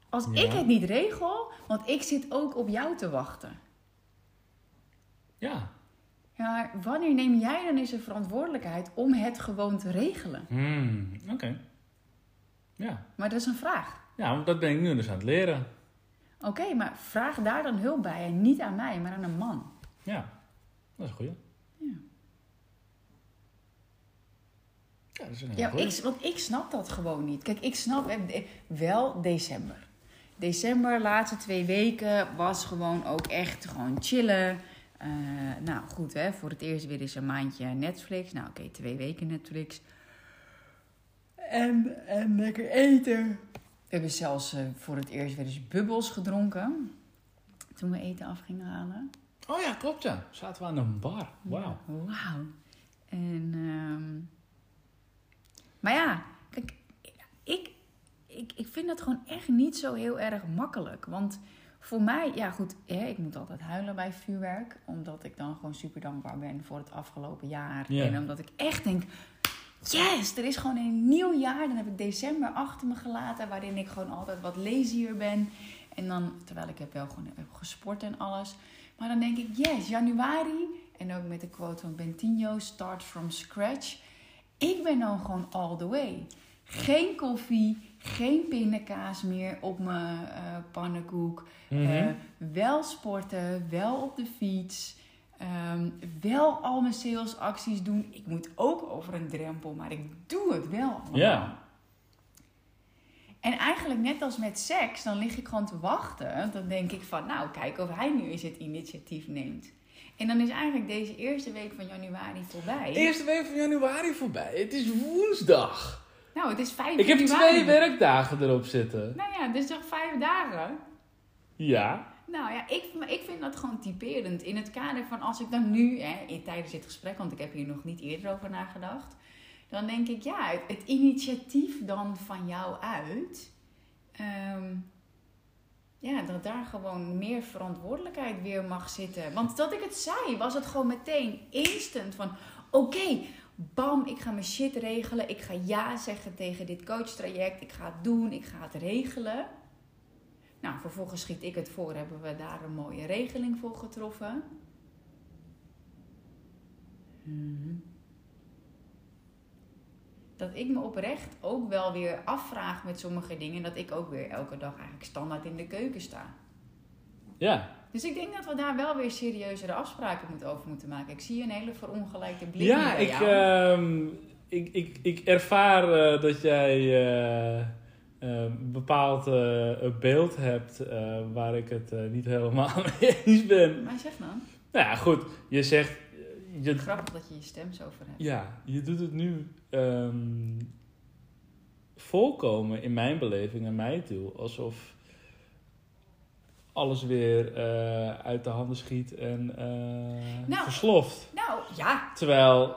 Als Ja. ik het niet regel, want ik zit ook op jou te wachten. Ja. Ja, maar wanneer neem jij dan eens de verantwoordelijkheid om het gewoon te regelen? Hmm, Oké. Ja. Maar dat is een vraag. Ja, want dat ben ik nu dus aan het leren. Oké, maar vraag daar dan hulp bij. En niet aan mij, maar aan een man. Ja. Dat is een goeie. Ja. Ja, dat is een Ja, ik, want ik snap dat gewoon niet. Kijk, ik snap eh, wel december. December, laatste twee weken, was gewoon ook echt gewoon chillen. Eh, nou goed, hè, voor het eerst weer eens een maandje Netflix. Nou oké, twee weken Netflix. En, en lekker eten. We hebben zelfs eh, voor het eerst weer eens bubbels gedronken. Toen we eten af gingen halen. Oh ja, klopt ja. Zaten we aan een bar. Wauw. Ja, Wauw. En, ehm, maar ja, kijk, ik, ik, ik vind dat gewoon echt niet zo heel erg makkelijk. Want voor mij, ja goed, hè, ik moet altijd huilen bij vuurwerk. Omdat ik dan gewoon super dankbaar ben voor het afgelopen jaar. Ja. En omdat ik echt denk, yes, er is gewoon een nieuw jaar. Dan heb ik december achter me gelaten, waarin ik gewoon altijd wat lazier ben. En dan, terwijl ik heb wel gewoon heb gesport en alles. Maar dan denk ik, yes, januari. En ook met de quote van Bentinho, start from scratch. Ik ben dan gewoon all the way. Geen koffie, geen pindakaas meer op mijn eh, pannenkoek. Mhm. Eh, wel sporten, wel op de fiets. ehm, wel al mijn salesacties doen. Ik moet ook over een drempel, maar ik doe het wel. Ja. En eigenlijk net als met seks, dan lig ik gewoon te wachten. Dan denk ik van, nou, kijk of hij nu eens het initiatief neemt. En dan is eigenlijk deze eerste week van januari voorbij. Eerste week van januari voorbij. Het is woensdag. Nou, het is vijf Ik heb januari. twee werkdagen erop zitten. Nou ja, dus toch vijf dagen? Ja. Nou ja, ik, ik vind dat gewoon typerend. In het kader van als ik dan nu, hè, in, tijdens dit gesprek, want ik heb hier nog niet eerder over nagedacht. Dan denk ik, ja, het, het initiatief dan van jou uit. ehm, ja, dat daar gewoon meer verantwoordelijkheid weer mag zitten. Want dat ik het zei, was het gewoon meteen instant van... Oké, bam, ik ga mijn shit regelen. Ik ga ja zeggen tegen dit coachtraject. Ik ga het doen, ik ga het regelen. Nou, vervolgens schiet ik het voor. Hebben we daar een mooie regeling voor getroffen. Mhm. Dat ik me oprecht ook wel weer afvraag met sommige dingen. Dat ik ook weer elke dag eigenlijk standaard in de keuken sta. Ja. Dus ik denk dat we daar wel weer serieuzere afspraken moet over moeten maken. Ik zie een hele verongelijkte blik Ja, ik, jou. ehm, ik, ik, ik ervaar eh, dat jij eh, een bepaald beeld hebt waar ik het niet helemaal [laughs] mee eens ben. Maar zeg dan. Nou ja, goed. Je zegt... Je, Grappig dat je je stem zo over hebt. ja, je doet het nu ehm, volkomen in mijn beleving naar mij toe. Alsof alles weer eh, uit de handen schiet en eh Nou. versloft. Nou, ja. Terwijl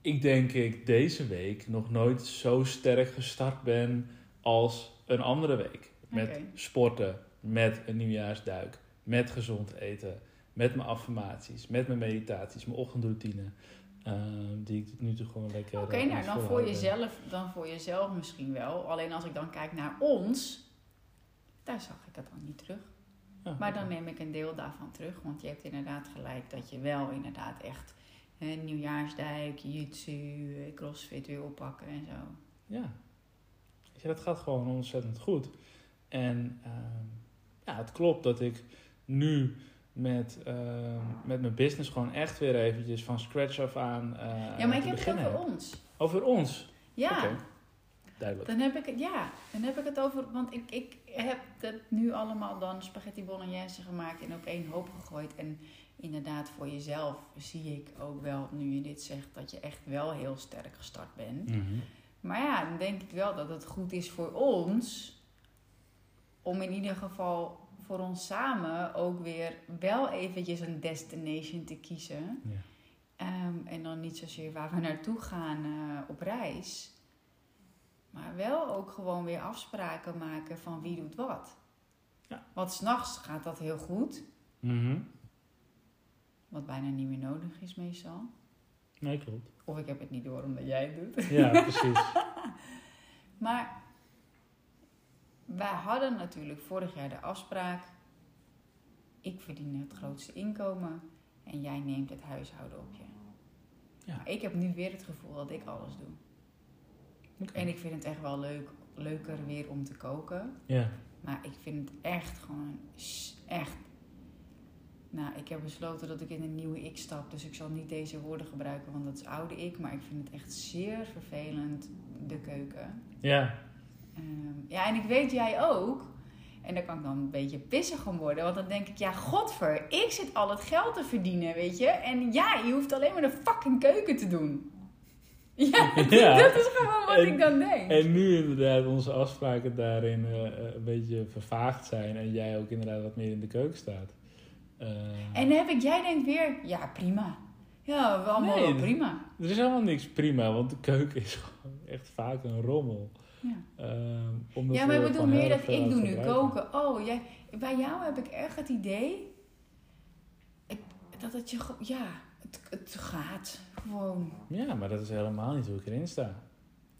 ik denk ik deze week nog nooit zo sterk gestart ben als een andere week. Met sporten, met een nieuwjaarsduik, met gezond eten, met mijn affirmaties, met mijn meditaties, mijn ochtendroutine. eh, die ik tot nu toe gewoon lekker. Oké, nou dan voor, jezelf, dan voor jezelf misschien wel. Alleen als ik dan kijk naar ons, daar zag ik het dan niet terug. Maar dan neem ik een deel daarvan terug. Want je hebt inderdaad gelijk dat je wel inderdaad echt hè, nieuwjaarsdijk, jitsu, eh, crossfit weer oppakken en zo. Ja. Dat gaat gewoon ontzettend goed. En ehm, ja, het klopt dat ik nu met, ehm, met mijn business gewoon echt weer eventjes van scratch af aan eh ja, maar ik heb het over heb. ons. Over ons? Ja, duidelijk. dan heb ik het, ja, dan heb ik het over, want ik, ik heb het nu allemaal dan spaghetti bolognese gemaakt en op één hoop gegooid. En inderdaad, voor jezelf zie ik ook wel, nu je dit zegt, dat je echt wel heel sterk gestart bent. Mhm. Maar ja, dan denk ik wel dat het goed is voor ons om in ieder geval voor ons samen ook weer wel eventjes een destination te kiezen. Ja. Ehm, en dan niet zozeer waar we naartoe gaan eh, op reis. Maar wel ook gewoon weer afspraken maken van wie doet wat. Ja. Want s'nachts gaat dat heel goed. Mhm. Wat bijna niet meer nodig is meestal. Nee, klopt. Of ik heb het niet door omdat jij het doet. Ja, precies. [laughs] Maar wij hadden natuurlijk vorig jaar de afspraak. Ik verdien het grootste inkomen en jij neemt het huishouden op je. Ja. Maar ik heb nu weer het gevoel dat ik alles doe. En ik vind het echt wel leuk, leuker weer om te koken. Ja. Maar ik vind het echt gewoon echt. Nou, ik heb besloten dat ik in een nieuwe ik stap. Dus ik zal niet deze woorden gebruiken, want dat is oude ik. Maar ik vind het echt zeer vervelend, de keuken. Ja. Ehm, ja, en ik weet jij ook. En daar kan ik dan een beetje pissig om worden. Want dan denk ik, ja, godver, ik zit al het geld te verdienen, weet je. En ja, je hoeft alleen maar de fucking keuken te doen. Ja, [laughs] Ja. dat is gewoon wat En- ik dan denk. En nu inderdaad onze afspraken daarin eh, eh, een beetje vervaagd zijn. En jij ook inderdaad wat meer in de keuken staat. Eh, En dan heb ik, jij denkt weer, ja, prima. Ja, allemaal Nee, wel dat- prima. Er is helemaal niks prima, want de keuken is [laughs] gewoon echt vaak een rommel. Ja. Ehm, omdat Ja, maar ik we bedoel meer dat ik doe nu koken. Oh, jij, bij jou heb ik echt het idee ik, dat het je, ja, het, het gaat gewoon. Ja, maar dat is helemaal niet hoe ik erin sta.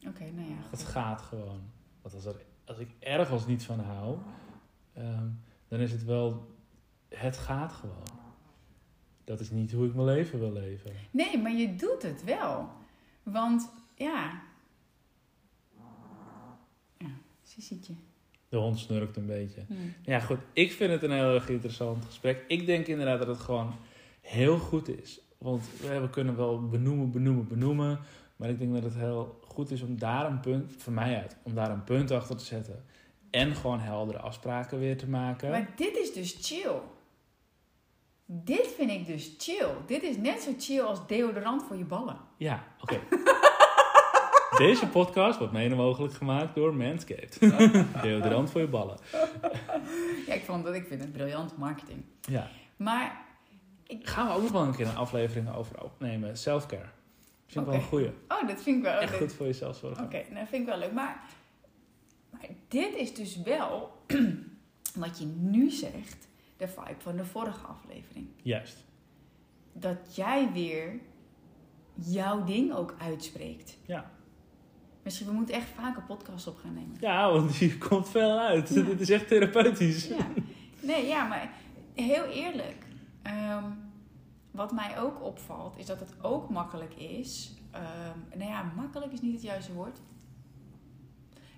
Oké, nou ja, Het gaat gewoon. Want als, er, als ik ergens niet van hou, ehm, dan is het wel, het gaat gewoon. Dat is niet hoe ik mijn leven wil leven. Nee, maar je doet het wel. Want, ja. Ja, Sisietje. De hond snurkt een beetje. Hm. Ja, goed. Ik vind het een heel erg interessant gesprek. Ik denk inderdaad dat het gewoon heel goed is. Want we we kunnen wel benoemen, benoemen, benoemen. Maar ik denk dat het heel goed is om daar een punt, voor mij uit, om daar een punt achter te zetten. En gewoon heldere afspraken weer te maken. Maar dit is dus chill. Dit vind ik dus chill. Dit is net zo chill als deodorant voor je ballen. Ja, oké. [laughs] Deze podcast wordt mede mogelijk gemaakt door Manscaped. [laughs] Deodorant voor je ballen. Ja, ik, vond dat, ik vind het briljant marketing. Ja. Maar, ik, Gaan we ook nog wel een keer een aflevering over opnemen. Selfcare. Vind ik wel een goeie. oh, dat vind ik wel... Echt dat- goed voor je zelfzorg. Oké, nou, dat vind ik wel leuk. Maar, maar dit is dus wel [clears throat] wat je nu zegt, de vibe van de vorige aflevering. Juist. Dat jij weer jouw ding ook uitspreekt. Ja. Misschien we moeten echt vaker podcasts op gaan nemen. Ja, want hier [laughs] komt veel uit. Ja. Dit is echt therapeutisch. Ja. Nee, ja, maar heel eerlijk. Ehm, wat mij ook opvalt, is dat het ook makkelijk is. ehm, nou ja, makkelijk is niet het juiste woord.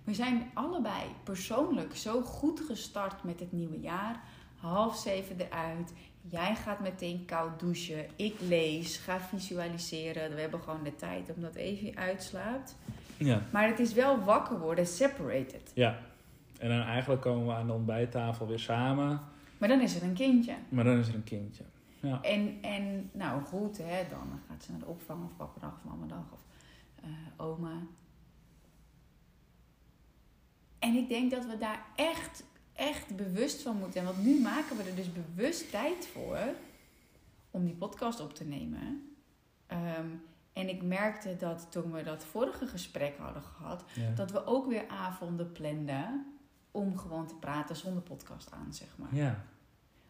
We zijn allebei persoonlijk zo goed gestart met het nieuwe jaar. Half zeven eruit. Jij gaat meteen koud douchen. Ik lees, ga visualiseren. We hebben gewoon de tijd om dat even uitslaapt. Ja. Maar het is wel wakker worden, separated. ja. En dan eigenlijk komen we aan de ontbijttafel weer samen. Maar dan is er een kindje. Maar dan is er een kindje. Ja. En, en nou goed, hè, dan gaat ze naar de opvang of pappendag of mamadag of eh, oma. En ik denk dat we daar echt, echt bewust van moeten. Want nu maken we er dus bewust tijd voor om die podcast op te nemen. Ehm, en ik merkte dat toen we dat vorige gesprek hadden gehad, Ja. dat we ook weer avonden planden om gewoon te praten zonder podcast aan, zeg maar. ja.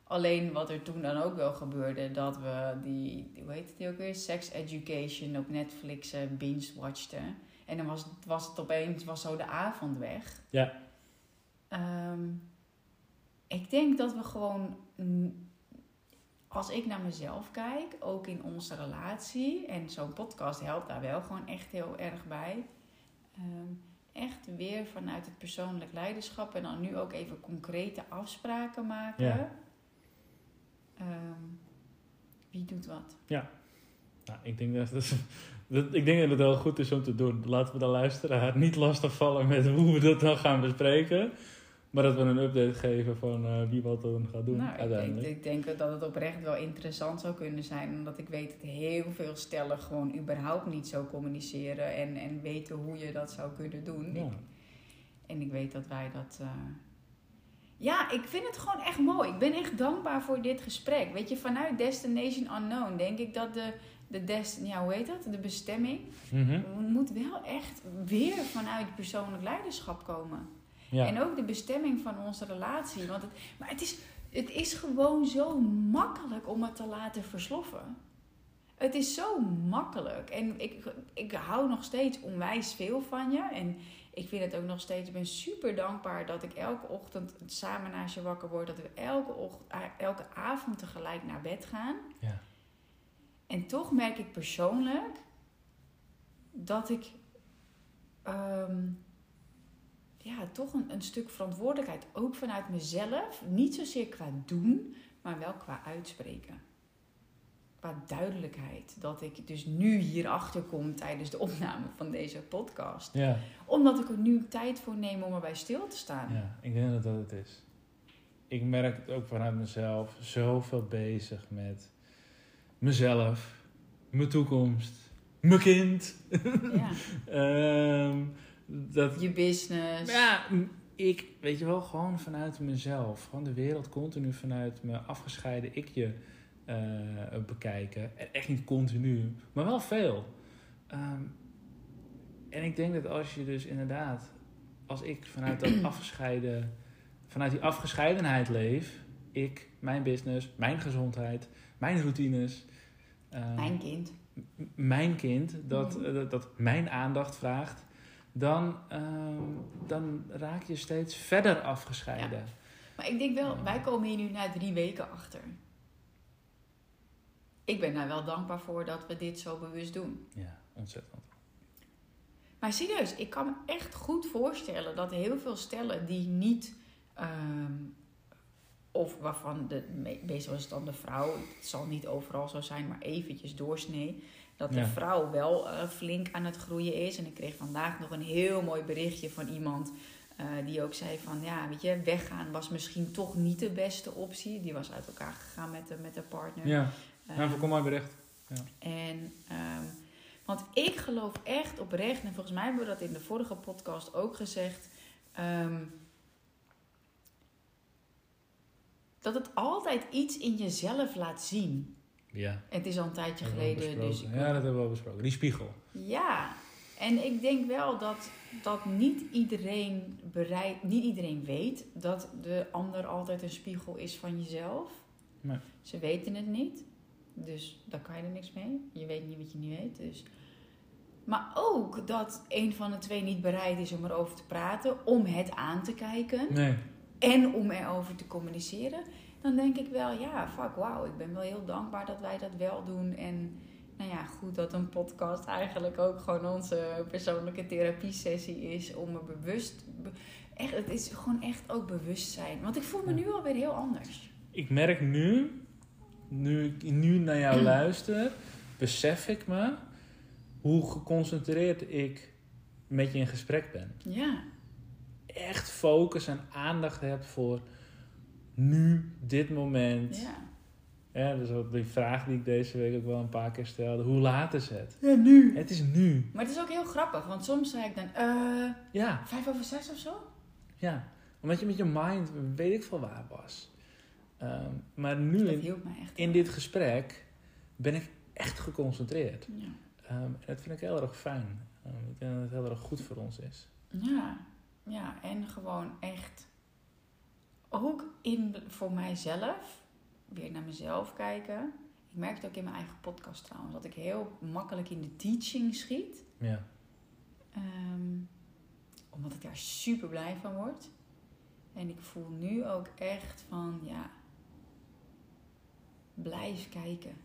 Alleen wat er toen dan ook wel gebeurde, dat we die, die hoe heet het ook weer, Sex Education op Netflix eh, binge-watchten. En dan was, was het opeens, was zo de avond weg. Ja. Ehm, ik denk dat we gewoon, als ik naar mezelf kijk, ook in onze relatie, en zo'n podcast helpt daar wel gewoon echt heel erg bij. Ehm, echt weer vanuit het persoonlijk leiderschap en dan nu ook even concrete afspraken maken. Ja. Ehm, wie doet wat? Nou, ik denk dat, het, [laughs] dat, ik denk dat het heel goed is om te doen. Laten we de luisteraar niet lastigvallen met hoe we dat dan gaan bespreken. Maar dat we een update geven van eh, wie wat dan gaat doen nou, ik, uiteindelijk. ik, ik denk dat het oprecht wel interessant zou kunnen zijn. Omdat ik weet dat heel veel stellen gewoon überhaupt niet zo communiceren. En, en weten hoe je dat zou kunnen doen. ja. Ik- en ik weet dat wij dat... eh, Ja, ik vind het gewoon echt mooi. Ik ben echt dankbaar voor dit gesprek. Weet je, vanuit Destination Unknown denk ik dat de... De dest ja, hoe heet dat? De bestemming Mhm. moet wel echt weer vanuit persoonlijk leiderschap komen. Ja. En ook de bestemming van onze relatie. Want het, maar het is, het is gewoon zo makkelijk om het te laten versloffen. Het is zo makkelijk. En ik, ik hou nog steeds onwijs veel van je. En ik vind het ook nog steeds. Ik ben super dankbaar dat ik elke ochtend samen naast je wakker word. Dat we elke, ochtend, elke avond tegelijk naar bed gaan. Ja. En toch merk ik persoonlijk dat ik. ehm, ja, toch een, een stuk verantwoordelijkheid, ook vanuit mezelf. Niet zozeer qua doen, maar wel qua uitspreken. Qua duidelijkheid. Dat ik dus nu hierachter kom tijdens de opname van deze podcast. Ja. Omdat ik er nu tijd voor neem om erbij stil te staan. Ja, ik denk dat dat het is. Ik merk het ook vanuit mezelf. Zoveel bezig met mezelf, mijn toekomst, mijn kind. Ja. [laughs] Ehm, dat, Je business. ja, ik, weet je wel, gewoon vanuit mezelf. Gewoon de wereld continu vanuit mijn afgescheiden ikje eh, bekijken. En echt niet continu, maar wel veel. Ehm, en ik denk dat als je dus inderdaad, als ik vanuit dat [clears throat] afgescheiden, vanuit die afgescheidenheid leef, ik, mijn business, mijn gezondheid, mijn routines, ehm, Mijn kind. mijn kind, dat, Mhm. eh, dat, dat mijn aandacht vraagt, dan, ehm, dan raak je steeds verder afgescheiden. Maar ik denk wel, wij komen hier nu na drie weken achter. Ik ben daar wel dankbaar voor dat we dit zo bewust doen. Ja, ontzettend. Maar serieus, ik kan me echt goed voorstellen dat heel veel stellen die niet, ehm, of waarvan de, me- meestal is het dan de vrouw, het zal niet overal zo zijn, maar eventjes doorsnee, dat de Ja. vrouw wel eh, flink aan het groeien is. En ik kreeg vandaag nog een heel mooi berichtje van iemand eh, die ook zei van, ja, weet je, weggaan was misschien toch niet de beste optie. Die was uit elkaar gegaan met de, met de partner. Ja, Ehm, nou, voorkom maar bericht. en, ehm, want ik geloof echt oprecht, en volgens mij hebben we dat in de vorige podcast ook gezegd, ehm, dat het altijd iets in jezelf laat zien. Ja, Het is al een tijdje geleden, dus ik- Ja, dat hebben we al besproken. Die spiegel. ja. En ik denk wel dat, dat niet, iedereen bereid, niet iedereen weet dat de ander altijd een spiegel is van jezelf. Nee. Ze weten het niet. Dus daar kan je er niks mee. Je weet niet wat je niet weet. Dus. Maar ook dat een van de twee niet bereid is om erover te praten, om het aan te kijken Nee. en om erover te communiceren. Dan denk ik wel, ja, fuck, wauw. Ik ben wel heel dankbaar dat wij dat wel doen. En nou ja, goed dat een podcast eigenlijk ook gewoon onze persoonlijke therapiesessie is. Om me bewust... be- echt, het is gewoon echt ook bewustzijn. Want ik voel me nu alweer heel anders. Ik merk nu, nu ik nu naar jou [clears throat] luister, besef ik me hoe geconcentreerd ik met je in gesprek ben. Ja, Echt focus en aandacht heb voor nu, dit moment. ja. Ja, dus die vraag die ik deze week ook wel een paar keer stelde. Hoe laat is het? Ja, nu. Het is nu. Maar het is ook heel grappig, want soms zei ik dan, eh, Ja, vijf over zes of zo? ja. Omdat je met je mind weet ik veel waar was. Ehm, maar nu in, in dit gesprek ben ik echt geconcentreerd. Ja. Ehm, en dat vind ik heel erg fijn. Ehm, ik denk dat het heel erg goed voor ons is. Ja, ja, en gewoon echt ook in, voor mijzelf, weer naar mezelf kijken. Ik merk het ook in mijn eigen podcast trouwens, dat ik heel makkelijk in de teaching schiet. Ja. Ehm, omdat ik daar super blij van word. En ik voel nu ook echt van, ja, blijf kijken.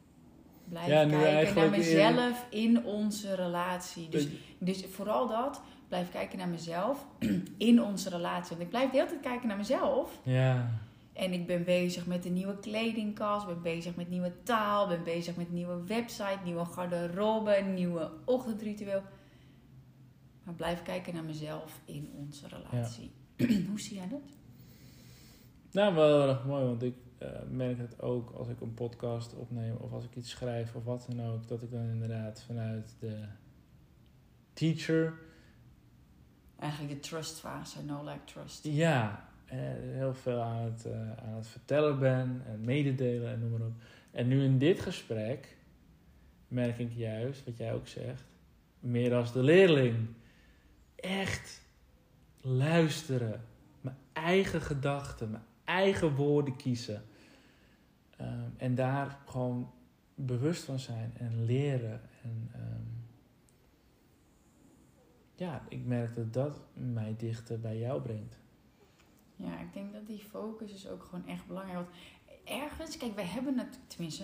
Blijf Ja, kijken naar eigenlijk in- mezelf in onze relatie. Dus dus vooral dat, blijf kijken naar mezelf [clears throat] in onze relatie. Want ik blijf de hele tijd kijken naar mezelf. ja. En ik ben bezig met een nieuwe kledingkast, ben bezig met nieuwe taal, ben bezig met nieuwe website, nieuwe garderobe, nieuwe ochtendritueel. Maar blijf kijken naar mezelf in onze relatie. [clears throat] Hoe zie jij dat? Nou, wel heel erg mooi, want ik eh, merk het ook als ik een podcast opneem of als ik iets schrijf of wat dan ook, dat ik dan inderdaad vanuit de teacher, Eigenlijk de trustfase, no like trust. ja, eh, heel veel aan het, eh, aan het vertellen ben en mededelen en noem maar op. En nu in dit gesprek merk ik juist, wat jij ook zegt, meer als de leerling. Echt luisteren, mijn eigen gedachten, mijn eigen woorden kiezen. Ehm, en daar gewoon bewust van zijn en leren. En ehm, ja, ik merk dat dat mij dichter bij jou brengt. Ja, ik denk dat die focus is ook gewoon echt belangrijk. Want ergens, kijk, we hebben het, tenminste,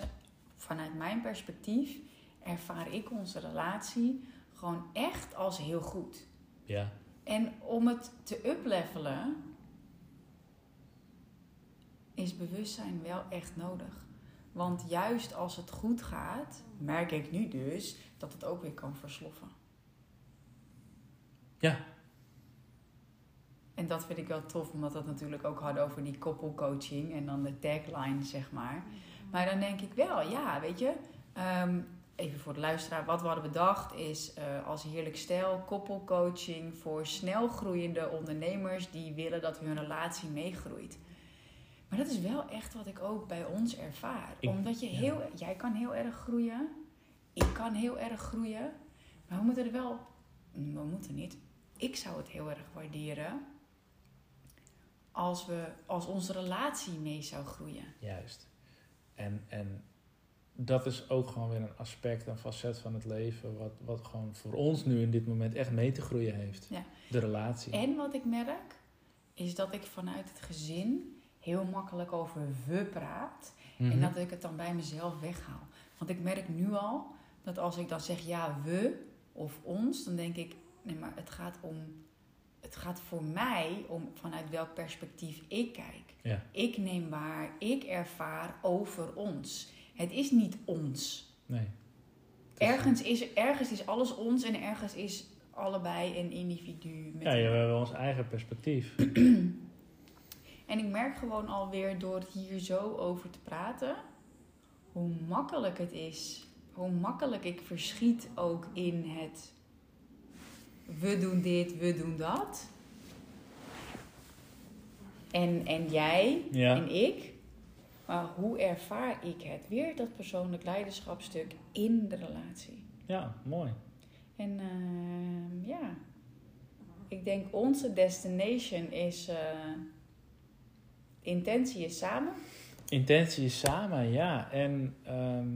vanuit mijn perspectief, ervaar ik onze relatie gewoon echt als heel goed. Ja. En om het te uplevelen, is bewustzijn wel echt nodig. Want juist als het goed gaat, merk ik nu dus dat het ook weer kan versloffen. Ja. En dat vind ik wel tof, omdat we het natuurlijk ook hadden over die koppelcoaching en dan de tagline, zeg maar. Maar dan denk ik wel, ja, weet je, ehm, even voor de luisteraar, wat we hadden bedacht is uh, als heerlijk stijl koppelcoaching voor snel groeiende ondernemers die willen dat hun relatie meegroeit. Maar dat is wel echt wat ik ook bij ons ervaar. Ik- Omdat je ja. heel, jij kan heel erg groeien, ik kan heel erg groeien, maar we moeten er wel, we moeten niet. Ik zou het heel erg waarderen als, we, als onze relatie mee zou groeien. Juist. En, en dat is ook gewoon weer een aspect, een facet van het leven, wat, wat gewoon voor ons nu in dit moment echt mee te groeien heeft. Ja. De relatie. En wat ik merk, is dat ik vanuit het gezin heel makkelijk over we praat. Mhm. En dat ik het dan bij mezelf weghaal. Want ik merk nu al dat als ik dan zeg ja, we of ons, dan denk ik, nee, maar het gaat om. Het gaat voor mij om vanuit welk perspectief ik kijk. Ja. Ik neem waar, ik ervaar over ons. Het is niet ons. Nee. Is- Ergens is, ergens is alles ons en ergens is allebei een individu. Met Ja, ja, we hebben ons eigen perspectief. [clears throat] En ik merk gewoon alweer door het hier zo over te praten, hoe makkelijk het is. Hoe makkelijk ik verschiet ook in het we doen dit, we doen dat. En, en jij Ja. en ik. Maar hoe ervaar ik het? Weer dat persoonlijk leiderschapstuk in de relatie. Ja, mooi. En ehm, ja, ik denk onze destination is eh, intentie is samen. Intentie is samen, ja. En ehm,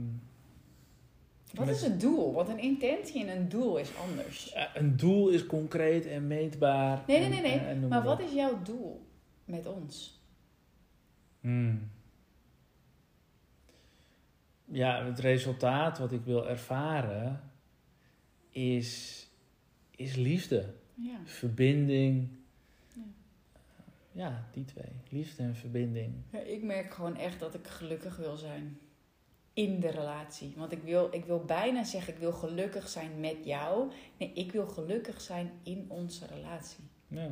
Wat is het doel? Want een intentie en een doel is anders. ja, een doel is concreet en meetbaar. Nee, nee, nee, nee. en- en noem Maar wat is jouw doel met ons? Hmm. Ja, het resultaat wat ik wil ervaren is, is liefde, Ja. verbinding. Ja. Ja, die twee. Liefde en verbinding. Ja, ik merk gewoon echt dat ik gelukkig wil zijn in de relatie. Want ik wil, ik wil bijna zeggen, ik wil gelukkig zijn met jou. Nee, ik wil gelukkig zijn in onze relatie. Ja,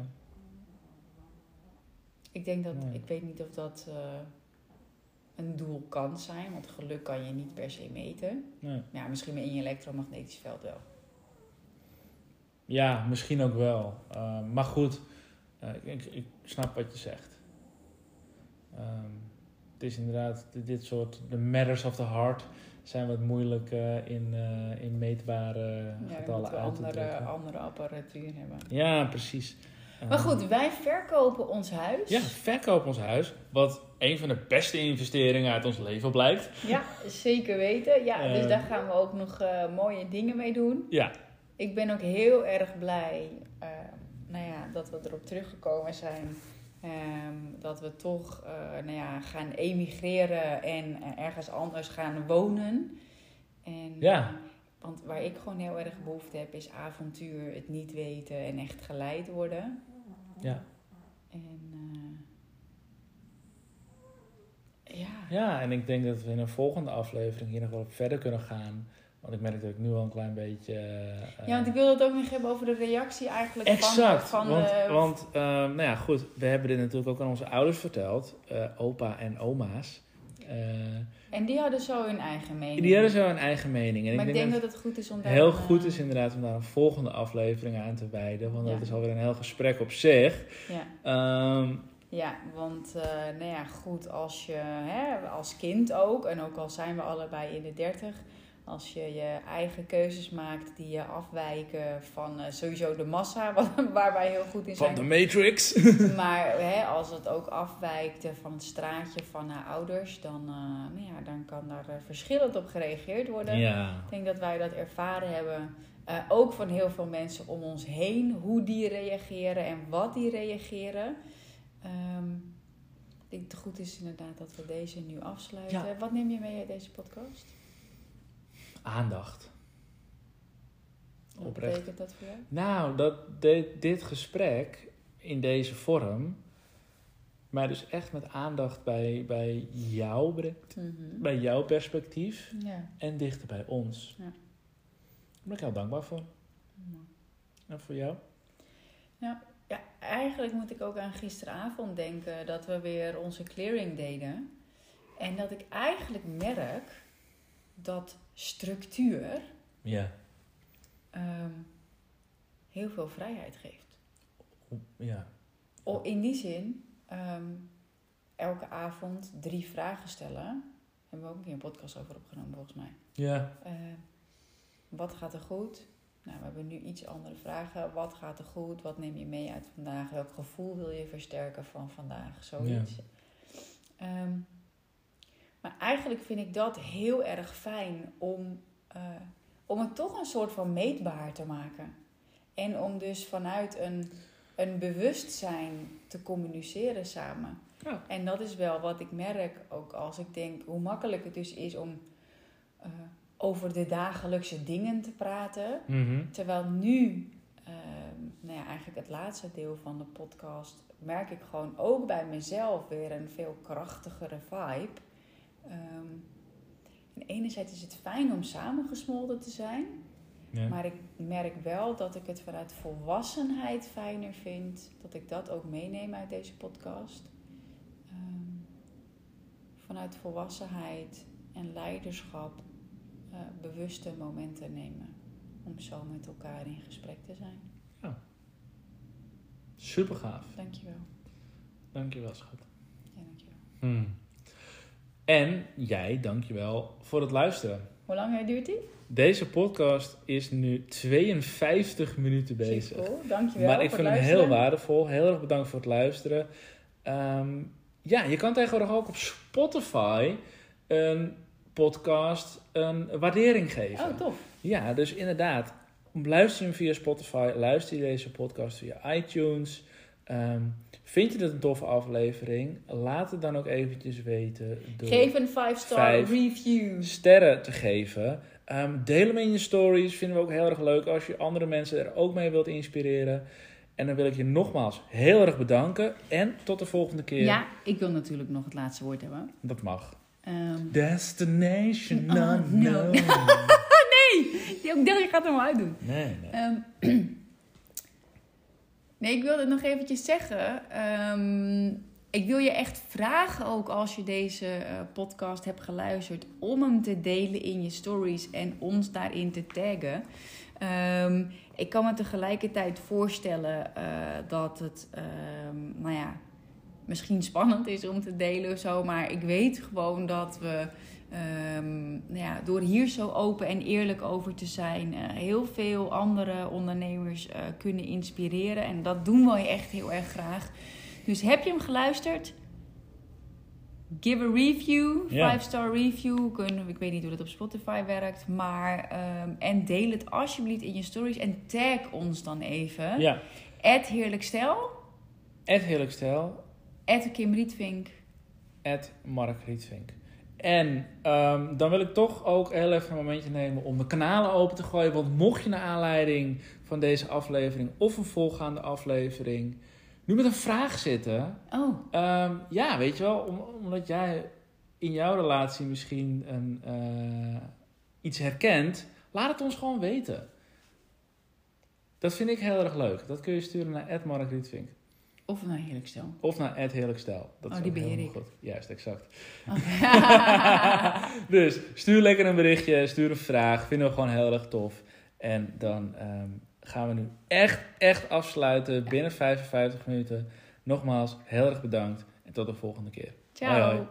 Ik denk dat, ik weet niet of dat eh, een doel kan zijn, want geluk kan je niet per se meten. nee. Ja, misschien in je elektromagnetisch veld wel. ja misschien ook wel. Uh, maar goed, uh, ik, ik snap wat je zegt. Um, het is inderdaad dit- soort, de matters of the heart zijn wat moeilijk uh, in, uh, in meetbare Ja, getallen we uit te andere, drukken. andere apparatuur hebben. Ja, precies. Maar goed, wij verkopen ons huis. Ja, verkoop ons huis. Wat een van de beste investeringen uit ons leven blijkt. Ja, zeker weten. Ja, dus Eh. daar gaan we ook nog eh, mooie dingen mee doen. Ja, Ik ben ook heel erg blij eh, nou ja, dat we erop teruggekomen zijn. Ehm, dat we toch eh, nou ja, gaan emigreren en eh, ergens anders gaan wonen. En, Ja. want waar ik gewoon heel erg behoefte heb, is avontuur, het niet weten en echt geleid worden. ja. En eh, ja. ja, en ik denk dat we in een volgende aflevering hier nog wel op verder kunnen gaan. Want ik merk dat ik nu al een klein beetje... eh, ja, want ik wil het ook nog hebben over de reactie eigenlijk Exact, van, van want, de... want eh, nou ja, goed, we hebben dit natuurlijk ook aan onze ouders verteld, eh, opa en oma's. Eh, En die hadden zo hun eigen mening. die hadden zo een eigen mening. En maar ik ik denk dat dat het goed is om daar... heel goed eh, is inderdaad om daar een volgende aflevering aan te wijden, want dat is alweer een heel gesprek op zich. Ja, Ehm, ja want eh, nou ja, goed, als je hè, als kind ook, en ook al zijn we allebei in de dertig, Als je je eigen keuzes maakt die je afwijken van eh, sowieso de massa, [laughs] waar wij heel goed in zijn. Van de Matrix. [laughs] Maar hè, als het ook afwijkt van het straatje van haar ouders, dan, eh, nou ja, dan kan daar eh, verschillend op gereageerd worden. ja. Ik denk dat wij dat ervaren hebben. ook van heel veel mensen om ons heen, hoe die reageren en wat die reageren. Ehm, ik denk dat het goed is inderdaad dat we deze nu afsluiten. Ja. Wat neem je mee uit deze podcast? Aandacht. Wat Oprecht. betekent dat voor jou? Nou, dat dit, dit gesprek in deze vorm mij dus echt met aandacht bij, bij jou brengt. Bij jouw perspectief Ja. en dichter bij ons. Ja. Daar ben ik heel dankbaar voor. En voor jou? Ja, eigenlijk moet ik ook aan gisteravond denken dat we weer onze clearing deden. En dat ik eigenlijk merk dat structuur Ja. ehm, heel veel vrijheid geeft. Ja. O, in die zin, ehm, elke avond drie vragen stellen. Hebben we ook een keer een podcast over opgenomen volgens mij. Ja. Eh, wat gaat er goed? Nou, we hebben nu iets andere vragen. Wat gaat er goed? Wat neem je mee uit vandaag? Welk gevoel wil je versterken van vandaag? Zoiets. Ehm, maar eigenlijk vind ik dat heel erg fijn om, eh, om het toch een soort van meetbaar te maken. En om dus vanuit een, een bewustzijn te communiceren samen. Ja. En dat is wel wat ik merk ook als ik denk hoe makkelijk het dus is om eh, over de dagelijkse dingen te praten. Mhm. Terwijl nu, ehm, nou ja, eigenlijk het laatste deel van de podcast, merk ik gewoon ook bij mezelf weer een veel krachtigere vibe. Ehm, en enerzijds is het fijn om samengesmolten te zijn, Ja. maar ik merk wel dat ik het vanuit volwassenheid fijner vind, dat ik dat ook meeneem uit deze podcast. Ehm, vanuit volwassenheid en leiderschap eh, bewuste momenten nemen om zo met elkaar in gesprek te zijn. Super gaaf. Dankjewel. Dankjewel, schat. Ja, dankjewel. Hmm. En jij, dankjewel voor het luisteren. Hoe lang duurt die? Deze podcast is nu 52 minuten bezig. Supercool. Dankjewel Maar ik voor vind het hem heel waardevol. Heel erg bedankt voor het luisteren. Ehm, ja, je kan tegenwoordig ook op Spotify een podcast een waardering geven. Oh, tof. Ja, dus inderdaad. Luister hem via Spotify. Luister je deze podcast via iTunes. Ehm, vind je dit een toffe aflevering? Laat het dan ook eventjes weten. Door Geef een 5-star Vijf. review. sterren te geven. Ehm, deel hem in je stories. Vinden we ook heel erg leuk als je andere mensen er ook mee wilt inspireren. En dan wil ik je nogmaals heel erg bedanken. En tot de volgende keer. Ja, ik wil natuurlijk nog het laatste woord hebben. Dat mag. Ehm, Destination Oh, no. unknown. [laughs] die ook Dilly gaat hem wel uitdoen. Nee, nee. Ehm, [clears throat] nee, ik wilde nog eventjes zeggen. ehm, ik wil je echt vragen ook als je deze eh, podcast hebt geluisterd... om hem te delen in je stories en ons daarin te taggen. Ehm, ik kan me tegelijkertijd voorstellen eh, dat het, ehm, nou ja, misschien spannend is om te delen of zo. Maar ik weet gewoon dat we, ehm, nou ja, door hier zo open en eerlijk over te zijn, eh, heel veel andere ondernemers eh, kunnen inspireren. En dat doen we echt heel erg graag. Dus heb je hem geluisterd? Give a review, Ja. 5-star review. Ik weet niet hoe dat op Spotify werkt. Maar, ehm, en deel het alsjeblieft in je stories. En tag ons dan even. Ja, Heerlijk Stel. Ed Heerlijk Stijl. Ed Kim Rietvink. Mark Rietvink. En ehm, dan wil ik toch ook heel even een momentje nemen om de kanalen open te gooien. Want mocht je naar aanleiding van deze aflevering of een volgaande aflevering nu met een vraag zitten. Oh, ehm, ja, weet je wel, om, omdat jij in jouw relatie misschien een, eh, iets herkent, laat het ons gewoon weten. Dat vind ik heel erg leuk. Dat kun je sturen naar Ed Mark Rietvink. Of nou Heerlijk Stel. Of naar Ed Heerlijk Stijl. Dat Oh, is die beheer ik. goed. Juist, exact. Oké. [laughs] dus stuur lekker een berichtje, stuur een vraag. Vinden we gewoon heel erg tof. En dan ehm, gaan we nu echt, echt afsluiten binnen 55 minuten. Nogmaals, heel erg bedankt en tot de volgende keer. Ciao. Hoi, hoi.